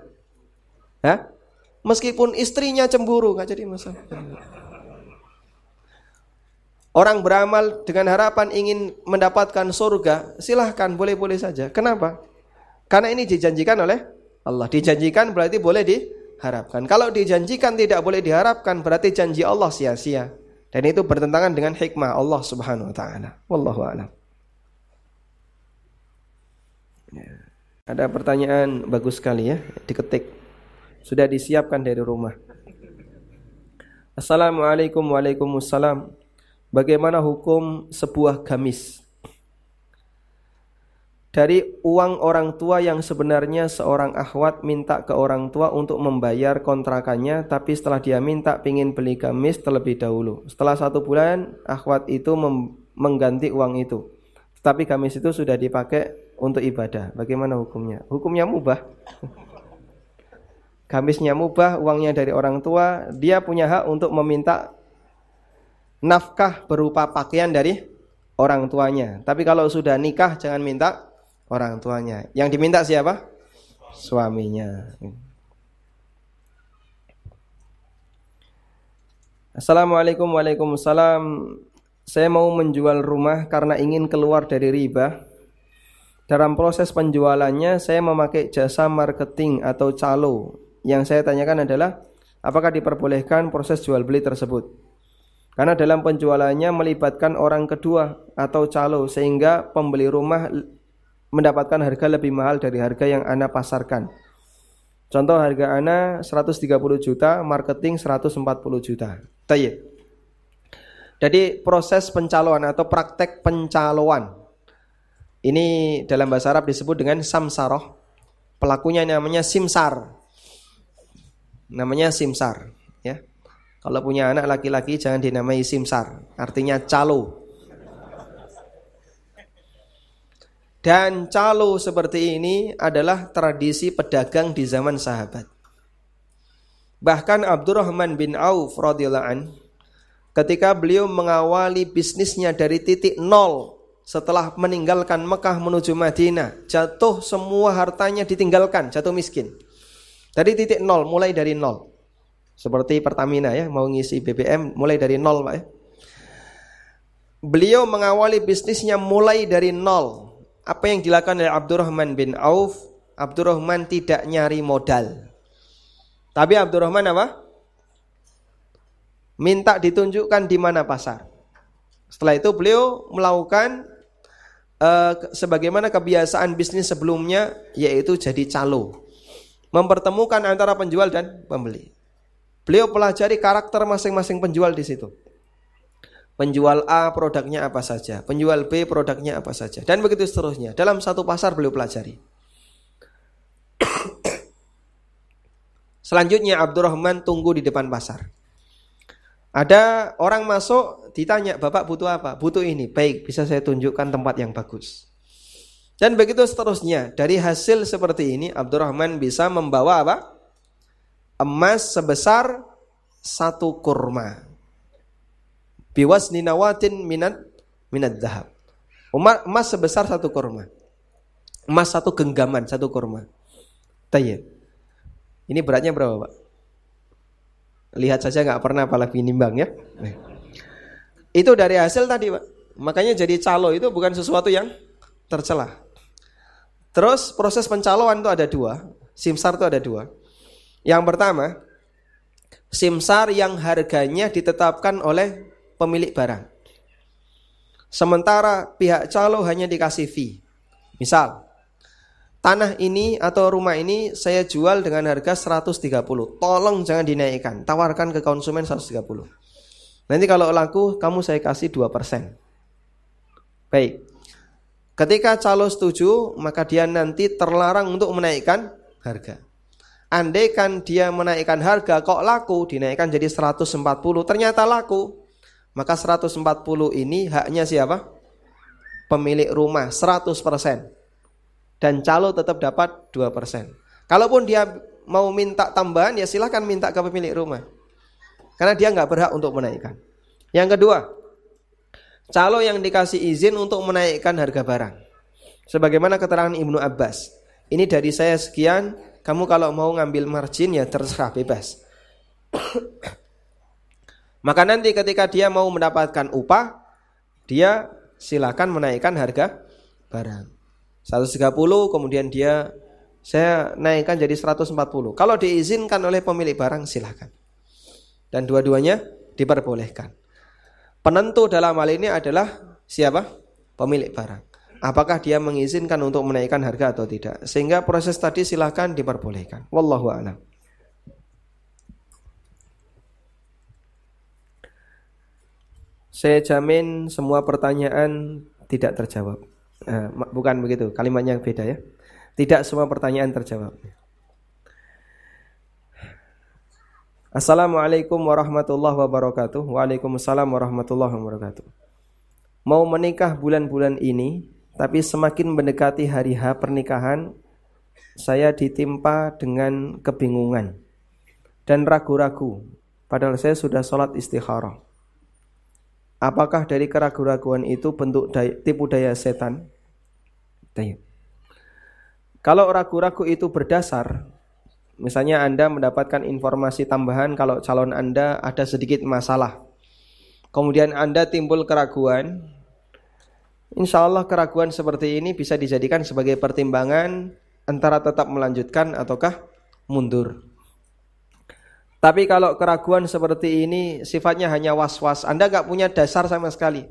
Hah? Meskipun istrinya cemburu nggak jadi masalah. Orang beramal dengan harapan ingin mendapatkan surga, silahkan boleh-boleh saja. Kenapa? Karena ini dijanjikan oleh Allah. Dijanjikan berarti boleh diharapkan. Kalau dijanjikan tidak boleh diharapkan berarti janji Allah sia-sia. Dan itu bertentangan dengan hikmah Allah Subhanahu wa taala. Wallahu a'lam. Ya. Ada pertanyaan bagus sekali ya, diketik. Sudah disiapkan dari rumah. Assalamualaikum Waalaikumsalam. Bagaimana hukum sebuah gamis? Dari uang orang tua yang sebenarnya seorang akhwat minta ke orang tua untuk membayar kontrakannya Tapi setelah dia minta pingin beli gamis terlebih dahulu Setelah satu bulan akhwat itu mengganti uang itu Tapi gamis itu sudah dipakai untuk ibadah. Bagaimana hukumnya? Hukumnya mubah. Gamisnya mubah, uangnya dari orang tua, dia punya hak untuk meminta nafkah berupa pakaian dari orang tuanya. Tapi kalau sudah nikah jangan minta orang tuanya. Yang diminta siapa? Suaminya. Assalamualaikum Waalaikumsalam Saya mau menjual rumah karena ingin keluar dari riba dalam proses penjualannya saya memakai jasa marketing atau calo. Yang saya tanyakan adalah apakah diperbolehkan proses jual beli tersebut? Karena dalam penjualannya melibatkan orang kedua atau calo sehingga pembeli rumah mendapatkan harga lebih mahal dari harga yang Anda pasarkan. Contoh harga Anda 130 juta, marketing 140 juta. Tayyib. Jadi proses pencaloan atau praktek pencaloan ini dalam bahasa Arab disebut dengan samsaroh. Pelakunya namanya simsar. Namanya simsar, ya. Kalau punya anak laki-laki jangan dinamai simsar, artinya calo. Dan calo seperti ini adalah tradisi pedagang di zaman sahabat. Bahkan Abdurrahman bin Auf radhiyallahu an ketika beliau mengawali bisnisnya dari titik nol setelah meninggalkan Mekah menuju Madinah, jatuh semua hartanya ditinggalkan, jatuh miskin. Dari titik nol, mulai dari nol. Seperti Pertamina ya, mau ngisi BBM mulai dari nol Pak ya. Beliau mengawali bisnisnya mulai dari nol. Apa yang dilakukan oleh Abdurrahman bin Auf? Abdurrahman tidak nyari modal. Tapi Abdurrahman apa? Minta ditunjukkan di mana pasar. Setelah itu beliau melakukan uh, sebagaimana kebiasaan bisnis sebelumnya yaitu jadi calo. Mempertemukan antara penjual dan pembeli. Beliau pelajari karakter masing-masing penjual di situ. Penjual A produknya apa saja, penjual B produknya apa saja, dan begitu seterusnya. Dalam satu pasar beliau pelajari. Selanjutnya Abdurrahman tunggu di depan pasar. Ada orang masuk ditanya, "Bapak butuh apa?" "Butuh ini." "Baik, bisa saya tunjukkan tempat yang bagus." Dan begitu seterusnya. Dari hasil seperti ini Abdurrahman bisa membawa apa? Emas sebesar satu kurma. Biwas ninawatin minat minat dahab. Emas sebesar satu kurma. Emas satu genggaman, satu kurma. Tayyib. Ini beratnya berapa, Pak? Lihat saja nggak pernah apalagi nimbang ya. Itu dari hasil tadi Pak. Makanya jadi calo itu bukan sesuatu yang tercela. Terus proses pencaloan itu ada dua. Simsar itu ada dua. Yang pertama, simsar yang harganya ditetapkan oleh pemilik barang. Sementara pihak calo hanya dikasih fee. Misal, tanah ini atau rumah ini saya jual dengan harga 130. Tolong jangan dinaikkan, tawarkan ke konsumen 130. Nanti kalau laku kamu saya kasih 2%. Baik. Ketika calo setuju, maka dia nanti terlarang untuk menaikkan harga. Andai kan dia menaikkan harga kok laku dinaikkan jadi 140, ternyata laku. Maka 140 ini haknya siapa? Pemilik rumah 100% dan calo tetap dapat 2%. Kalaupun dia mau minta tambahan ya silahkan minta ke pemilik rumah. Karena dia nggak berhak untuk menaikkan. Yang kedua, calo yang dikasih izin untuk menaikkan harga barang. Sebagaimana keterangan Ibnu Abbas. Ini dari saya sekian, kamu kalau mau ngambil margin ya terserah bebas. Maka nanti ketika dia mau mendapatkan upah, dia silakan menaikkan harga barang. 130 kemudian dia saya naikkan jadi 140. Kalau diizinkan oleh pemilik barang silahkan. Dan dua-duanya diperbolehkan. Penentu dalam hal ini adalah siapa? Pemilik barang. apakah dia mengizinkan untuk menaikkan harga atau tidak. Sehingga proses tadi silahkan diperbolehkan. Wallahu a'lam. Saya jamin semua pertanyaan tidak terjawab. Eh, bukan begitu, kalimatnya beda ya. Tidak semua pertanyaan terjawab. Assalamualaikum warahmatullahi wabarakatuh. Waalaikumsalam warahmatullahi wabarakatuh. Mau menikah bulan-bulan ini, tapi semakin mendekati hari H pernikahan, saya ditimpa dengan kebingungan dan ragu-ragu. Padahal saya sudah sholat istikharah. Apakah dari keraguan-raguan itu bentuk daya, tipu daya setan? Tanya. Kalau ragu-ragu itu berdasar, misalnya Anda mendapatkan informasi tambahan kalau calon Anda ada sedikit masalah, kemudian Anda timbul keraguan, insya Allah keraguan seperti ini bisa dijadikan sebagai pertimbangan antara tetap melanjutkan ataukah mundur. Tapi kalau keraguan seperti ini sifatnya hanya was-was, Anda nggak punya dasar sama sekali.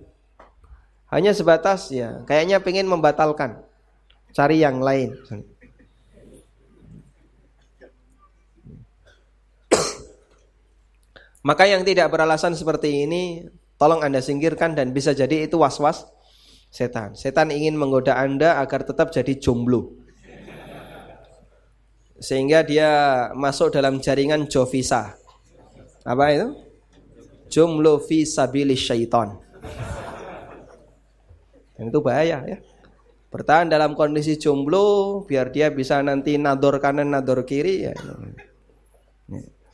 Hanya sebatas ya, kayaknya pengen membatalkan, cari yang lain. Maka yang tidak beralasan seperti ini, tolong Anda singkirkan dan bisa jadi itu was-was setan. Setan ingin menggoda Anda agar tetap jadi jomblo sehingga dia masuk dalam jaringan Jovisa. Apa itu? Jumlo fi sabilis syaiton. Yang itu bahaya ya. Bertahan dalam kondisi jomblo biar dia bisa nanti nador kanan nador kiri ya.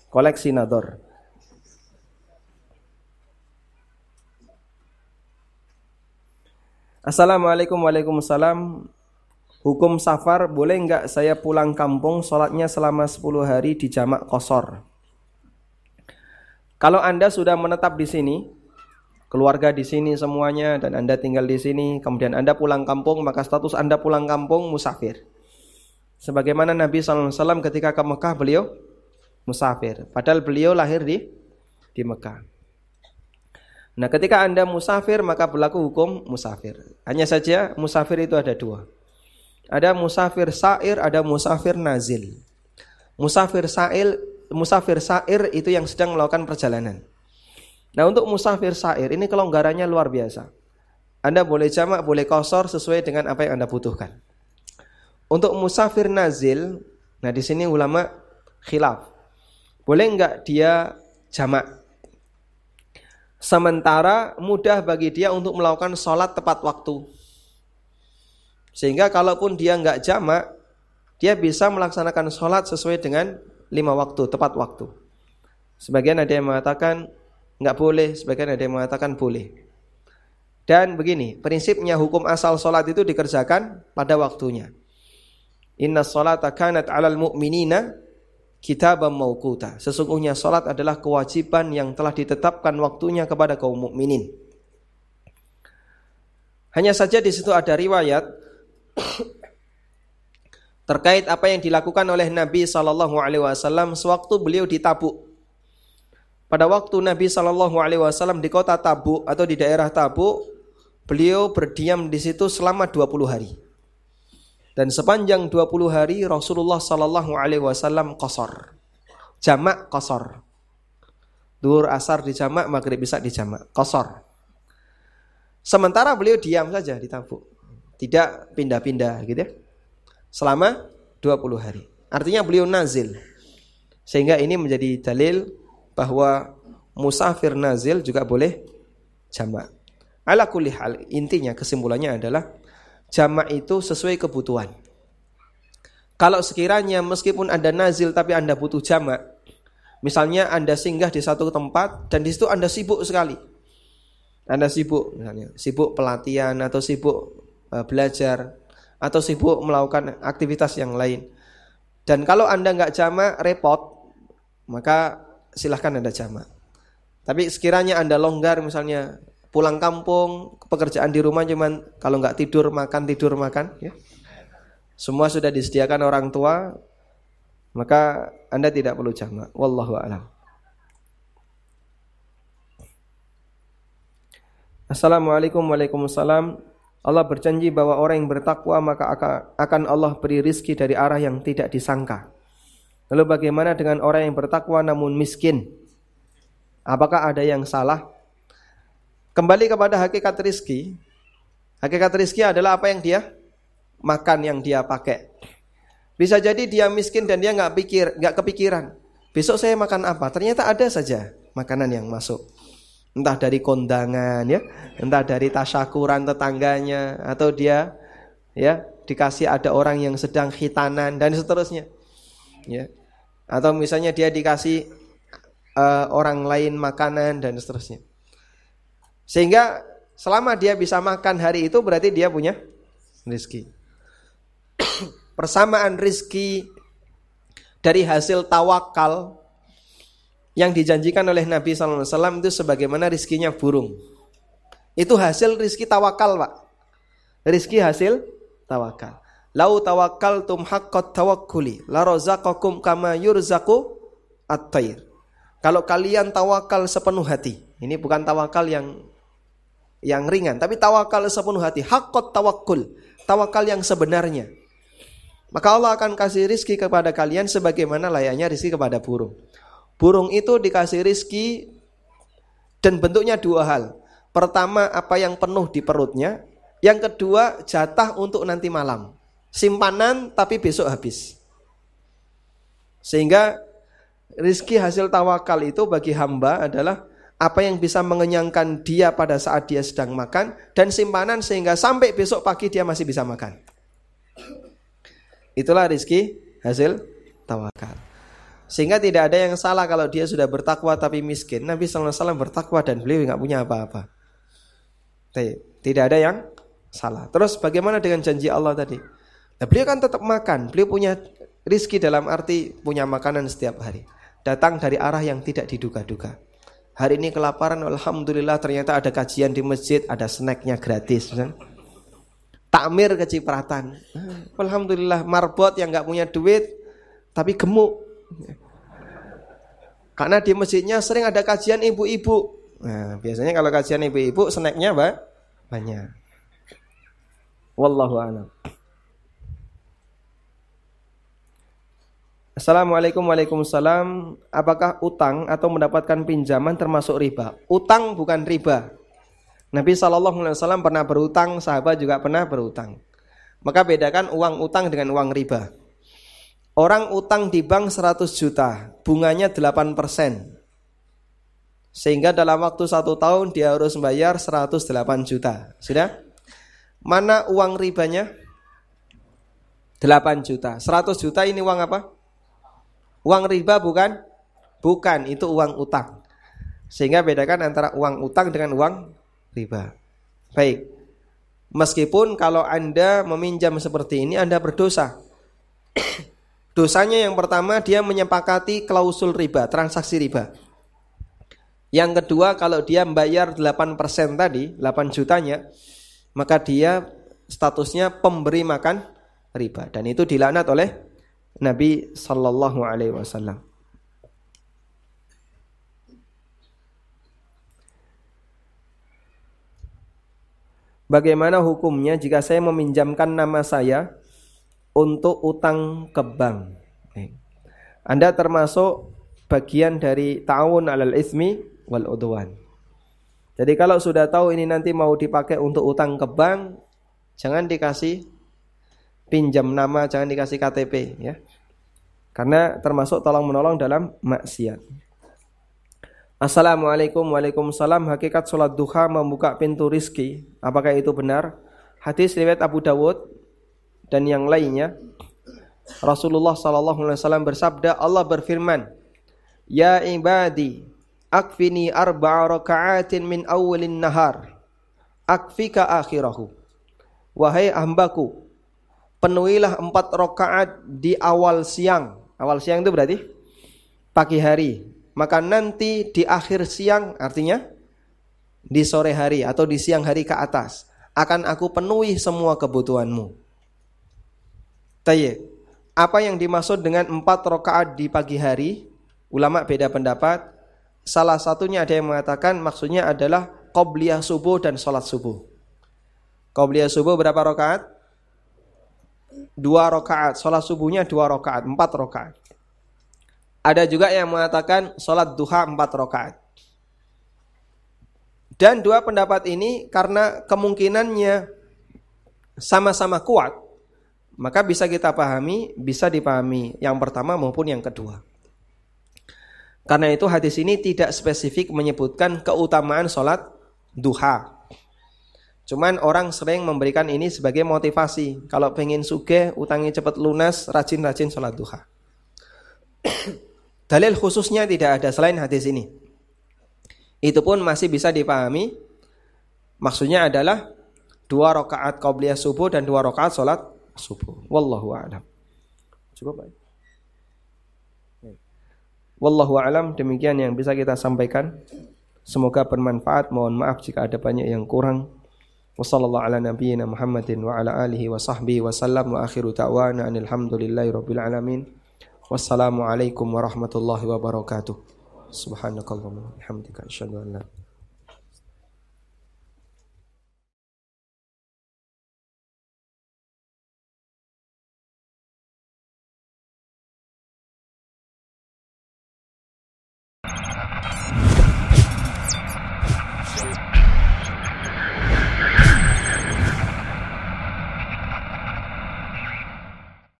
Koleksi nador. Assalamualaikum Waalaikumsalam Hukum safar boleh enggak saya pulang kampung sholatnya selama 10 hari di jamak kosor. Kalau Anda sudah menetap di sini, keluarga di sini semuanya dan Anda tinggal di sini, kemudian Anda pulang kampung, maka status Anda pulang kampung musafir. Sebagaimana Nabi SAW ketika ke Mekah beliau musafir. Padahal beliau lahir di di Mekah. Nah ketika Anda musafir maka berlaku hukum musafir. Hanya saja musafir itu ada dua. Ada musafir sair, ada musafir nazil. Musafir sail, musafir sair itu yang sedang melakukan perjalanan. Nah untuk musafir sair ini kelonggarannya luar biasa. Anda boleh jamak, boleh kosor sesuai dengan apa yang Anda butuhkan. Untuk musafir nazil, nah di sini ulama khilaf. Boleh enggak dia jamak? Sementara mudah bagi dia untuk melakukan sholat tepat waktu. Sehingga kalaupun dia nggak jamak, dia bisa melaksanakan sholat sesuai dengan lima waktu, tepat waktu. Sebagian ada yang mengatakan nggak boleh, sebagian ada yang mengatakan boleh. Dan begini, prinsipnya hukum asal sholat itu dikerjakan pada waktunya. Inna sholata kanat alal mu'minina kitabam mauquta. Sesungguhnya sholat adalah kewajiban yang telah ditetapkan waktunya kepada kaum mukminin. Hanya saja di situ ada riwayat terkait apa yang dilakukan oleh Nabi Shallallahu Alaihi Wasallam sewaktu beliau di Tabuk. Pada waktu Nabi Shallallahu Alaihi Wasallam di kota Tabuk atau di daerah Tabuk, beliau berdiam di situ selama 20 hari. Dan sepanjang 20 hari Rasulullah Shallallahu Alaihi Wasallam kosor, jamak kosor. Dur asar di jamak, maghrib bisa di jamak, kosor. Sementara beliau diam saja di Tabuk tidak pindah-pindah gitu ya. Selama 20 hari. Artinya beliau nazil. Sehingga ini menjadi dalil bahwa musafir nazil juga boleh jamak. Ala kulli hal, intinya kesimpulannya adalah jamak itu sesuai kebutuhan. Kalau sekiranya meskipun Anda nazil tapi Anda butuh jamak, misalnya Anda singgah di satu tempat dan di situ Anda sibuk sekali. Anda sibuk misalnya, sibuk pelatihan atau sibuk Eh, belajar atau sibuk melakukan aktivitas yang lain. Dan kalau Anda nggak jamak repot, maka silahkan Anda jamak. Tapi sekiranya Anda longgar misalnya pulang kampung, pekerjaan di rumah cuman kalau nggak tidur makan tidur makan ya. Semua sudah disediakan orang tua, maka Anda tidak perlu jamak. Wallahu a'lam. Assalamualaikum warahmatullahi wabarakatuh. Allah berjanji bahwa orang yang bertakwa maka akan Allah beri rizki dari arah yang tidak disangka. Lalu bagaimana dengan orang yang bertakwa namun miskin? Apakah ada yang salah? Kembali kepada hakikat rizki. Hakikat rizki adalah apa yang dia makan, yang dia pakai. Bisa jadi dia miskin dan dia nggak pikir, nggak kepikiran. Besok saya makan apa? Ternyata ada saja makanan yang masuk entah dari kondangan ya, entah dari tasyakuran tetangganya atau dia ya dikasih ada orang yang sedang khitanan dan seterusnya. Ya. Atau misalnya dia dikasih uh, orang lain makanan dan seterusnya. Sehingga selama dia bisa makan hari itu berarti dia punya rizki. Persamaan rizki dari hasil tawakal yang dijanjikan oleh Nabi SAW itu sebagaimana rizkinya burung. Itu hasil rizki tawakal pak. Rizki hasil tawakal. Lau tawakal tum haqqat tawakkuli. La rozaqakum kama yurzaku at-tair. Kalau kalian tawakal sepenuh hati. Ini bukan tawakal yang yang ringan. Tapi tawakal sepenuh hati. Haqqat tawakkul. Tawakal yang sebenarnya. Maka Allah akan kasih rizki kepada kalian sebagaimana layaknya rizki kepada burung. Burung itu dikasih rizki dan bentuknya dua hal. Pertama apa yang penuh di perutnya. Yang kedua jatah untuk nanti malam. Simpanan tapi besok habis. Sehingga rizki hasil tawakal itu bagi hamba adalah apa yang bisa mengenyangkan dia pada saat dia sedang makan dan simpanan sehingga sampai besok pagi dia masih bisa makan. Itulah rizki hasil tawakal. Sehingga tidak ada yang salah kalau dia sudah bertakwa tapi miskin. Nabi SAW bertakwa dan beliau nggak punya apa-apa. Tidak ada yang salah. Terus bagaimana dengan janji Allah tadi? Nah, beliau kan tetap makan. Beliau punya rizki dalam arti punya makanan setiap hari. Datang dari arah yang tidak diduga-duga. Hari ini kelaparan, Alhamdulillah ternyata ada kajian di masjid, ada snacknya gratis. Takmir kecipratan. Alhamdulillah marbot yang nggak punya duit tapi gemuk karena di masjidnya sering ada kajian ibu-ibu. Nah, biasanya kalau kajian ibu-ibu snacknya apa? Banyak. Wallahu a'lam. Assalamualaikum Waalaikumsalam Apakah utang atau mendapatkan pinjaman termasuk riba? Utang bukan riba Nabi SAW pernah berutang Sahabat juga pernah berutang Maka bedakan uang utang dengan uang riba Orang utang di bank 100 juta, bunganya 8 persen. Sehingga dalam waktu satu tahun dia harus membayar 108 juta. Sudah? Mana uang ribanya? 8 juta. 100 juta ini uang apa? Uang riba bukan? Bukan, itu uang utang. Sehingga bedakan antara uang utang dengan uang riba. Baik. Meskipun kalau Anda meminjam seperti ini Anda berdosa. Dosanya yang pertama dia menyepakati klausul riba, transaksi riba. Yang kedua kalau dia membayar 8% tadi, 8 jutanya, maka dia statusnya pemberi makan riba dan itu dilaknat oleh Nabi sallallahu alaihi wasallam. Bagaimana hukumnya jika saya meminjamkan nama saya untuk utang ke bank. Anda termasuk bagian dari ta'awun alal ismi wal udwan. Jadi kalau sudah tahu ini nanti mau dipakai untuk utang ke bank, jangan dikasih pinjam nama, jangan dikasih KTP ya. Karena termasuk tolong menolong dalam maksiat. Assalamualaikum Waalaikumsalam. Hakikat sholat duha membuka pintu rizki. Apakah itu benar? Hadis riwayat Abu Dawud dan yang lainnya. Rasulullah wasallam bersabda Allah berfirman Ya ibadi akfini arba'a raka'atin min awalin nahar. Akfika akhirahu Wahai hambaku penuhilah empat rakaat di awal siang awal siang itu berarti pagi hari maka nanti di akhir siang artinya di sore hari atau di siang hari ke atas akan aku penuhi semua kebutuhanmu Tayyib. Apa yang dimaksud dengan empat rakaat di pagi hari? Ulama beda pendapat. Salah satunya ada yang mengatakan maksudnya adalah qobliyah subuh dan sholat subuh. Qobliyah subuh berapa rakaat? Dua rakaat. Sholat subuhnya dua rakaat, empat rakaat. Ada juga yang mengatakan sholat duha empat rakaat. Dan dua pendapat ini karena kemungkinannya sama-sama kuat, maka bisa kita pahami, bisa dipahami yang pertama maupun yang kedua. Karena itu hadis ini tidak spesifik menyebutkan keutamaan sholat duha. Cuman orang sering memberikan ini sebagai motivasi. Kalau pengen suge, utangnya cepat lunas, rajin-rajin sholat duha. Dalil khususnya tidak ada selain hadis ini. Itu pun masih bisa dipahami. Maksudnya adalah dua rakaat qabliyah subuh dan dua rakaat sholat subuh. Wallahu a'lam. Cukup baik. Wallahu a'lam demikian yang bisa kita sampaikan. Semoga bermanfaat. Mohon maaf jika ada banyak yang kurang. Wassallallahu ala nabiyyina Muhammadin wa ala alihi wa sahbihi wa sallam wa akhiru ta'wana alhamdulillahi rabbil alamin. Wassalamualaikum warahmatullahi wabarakatuh. Subhanakallahumma wa bihamdika asyhadu an la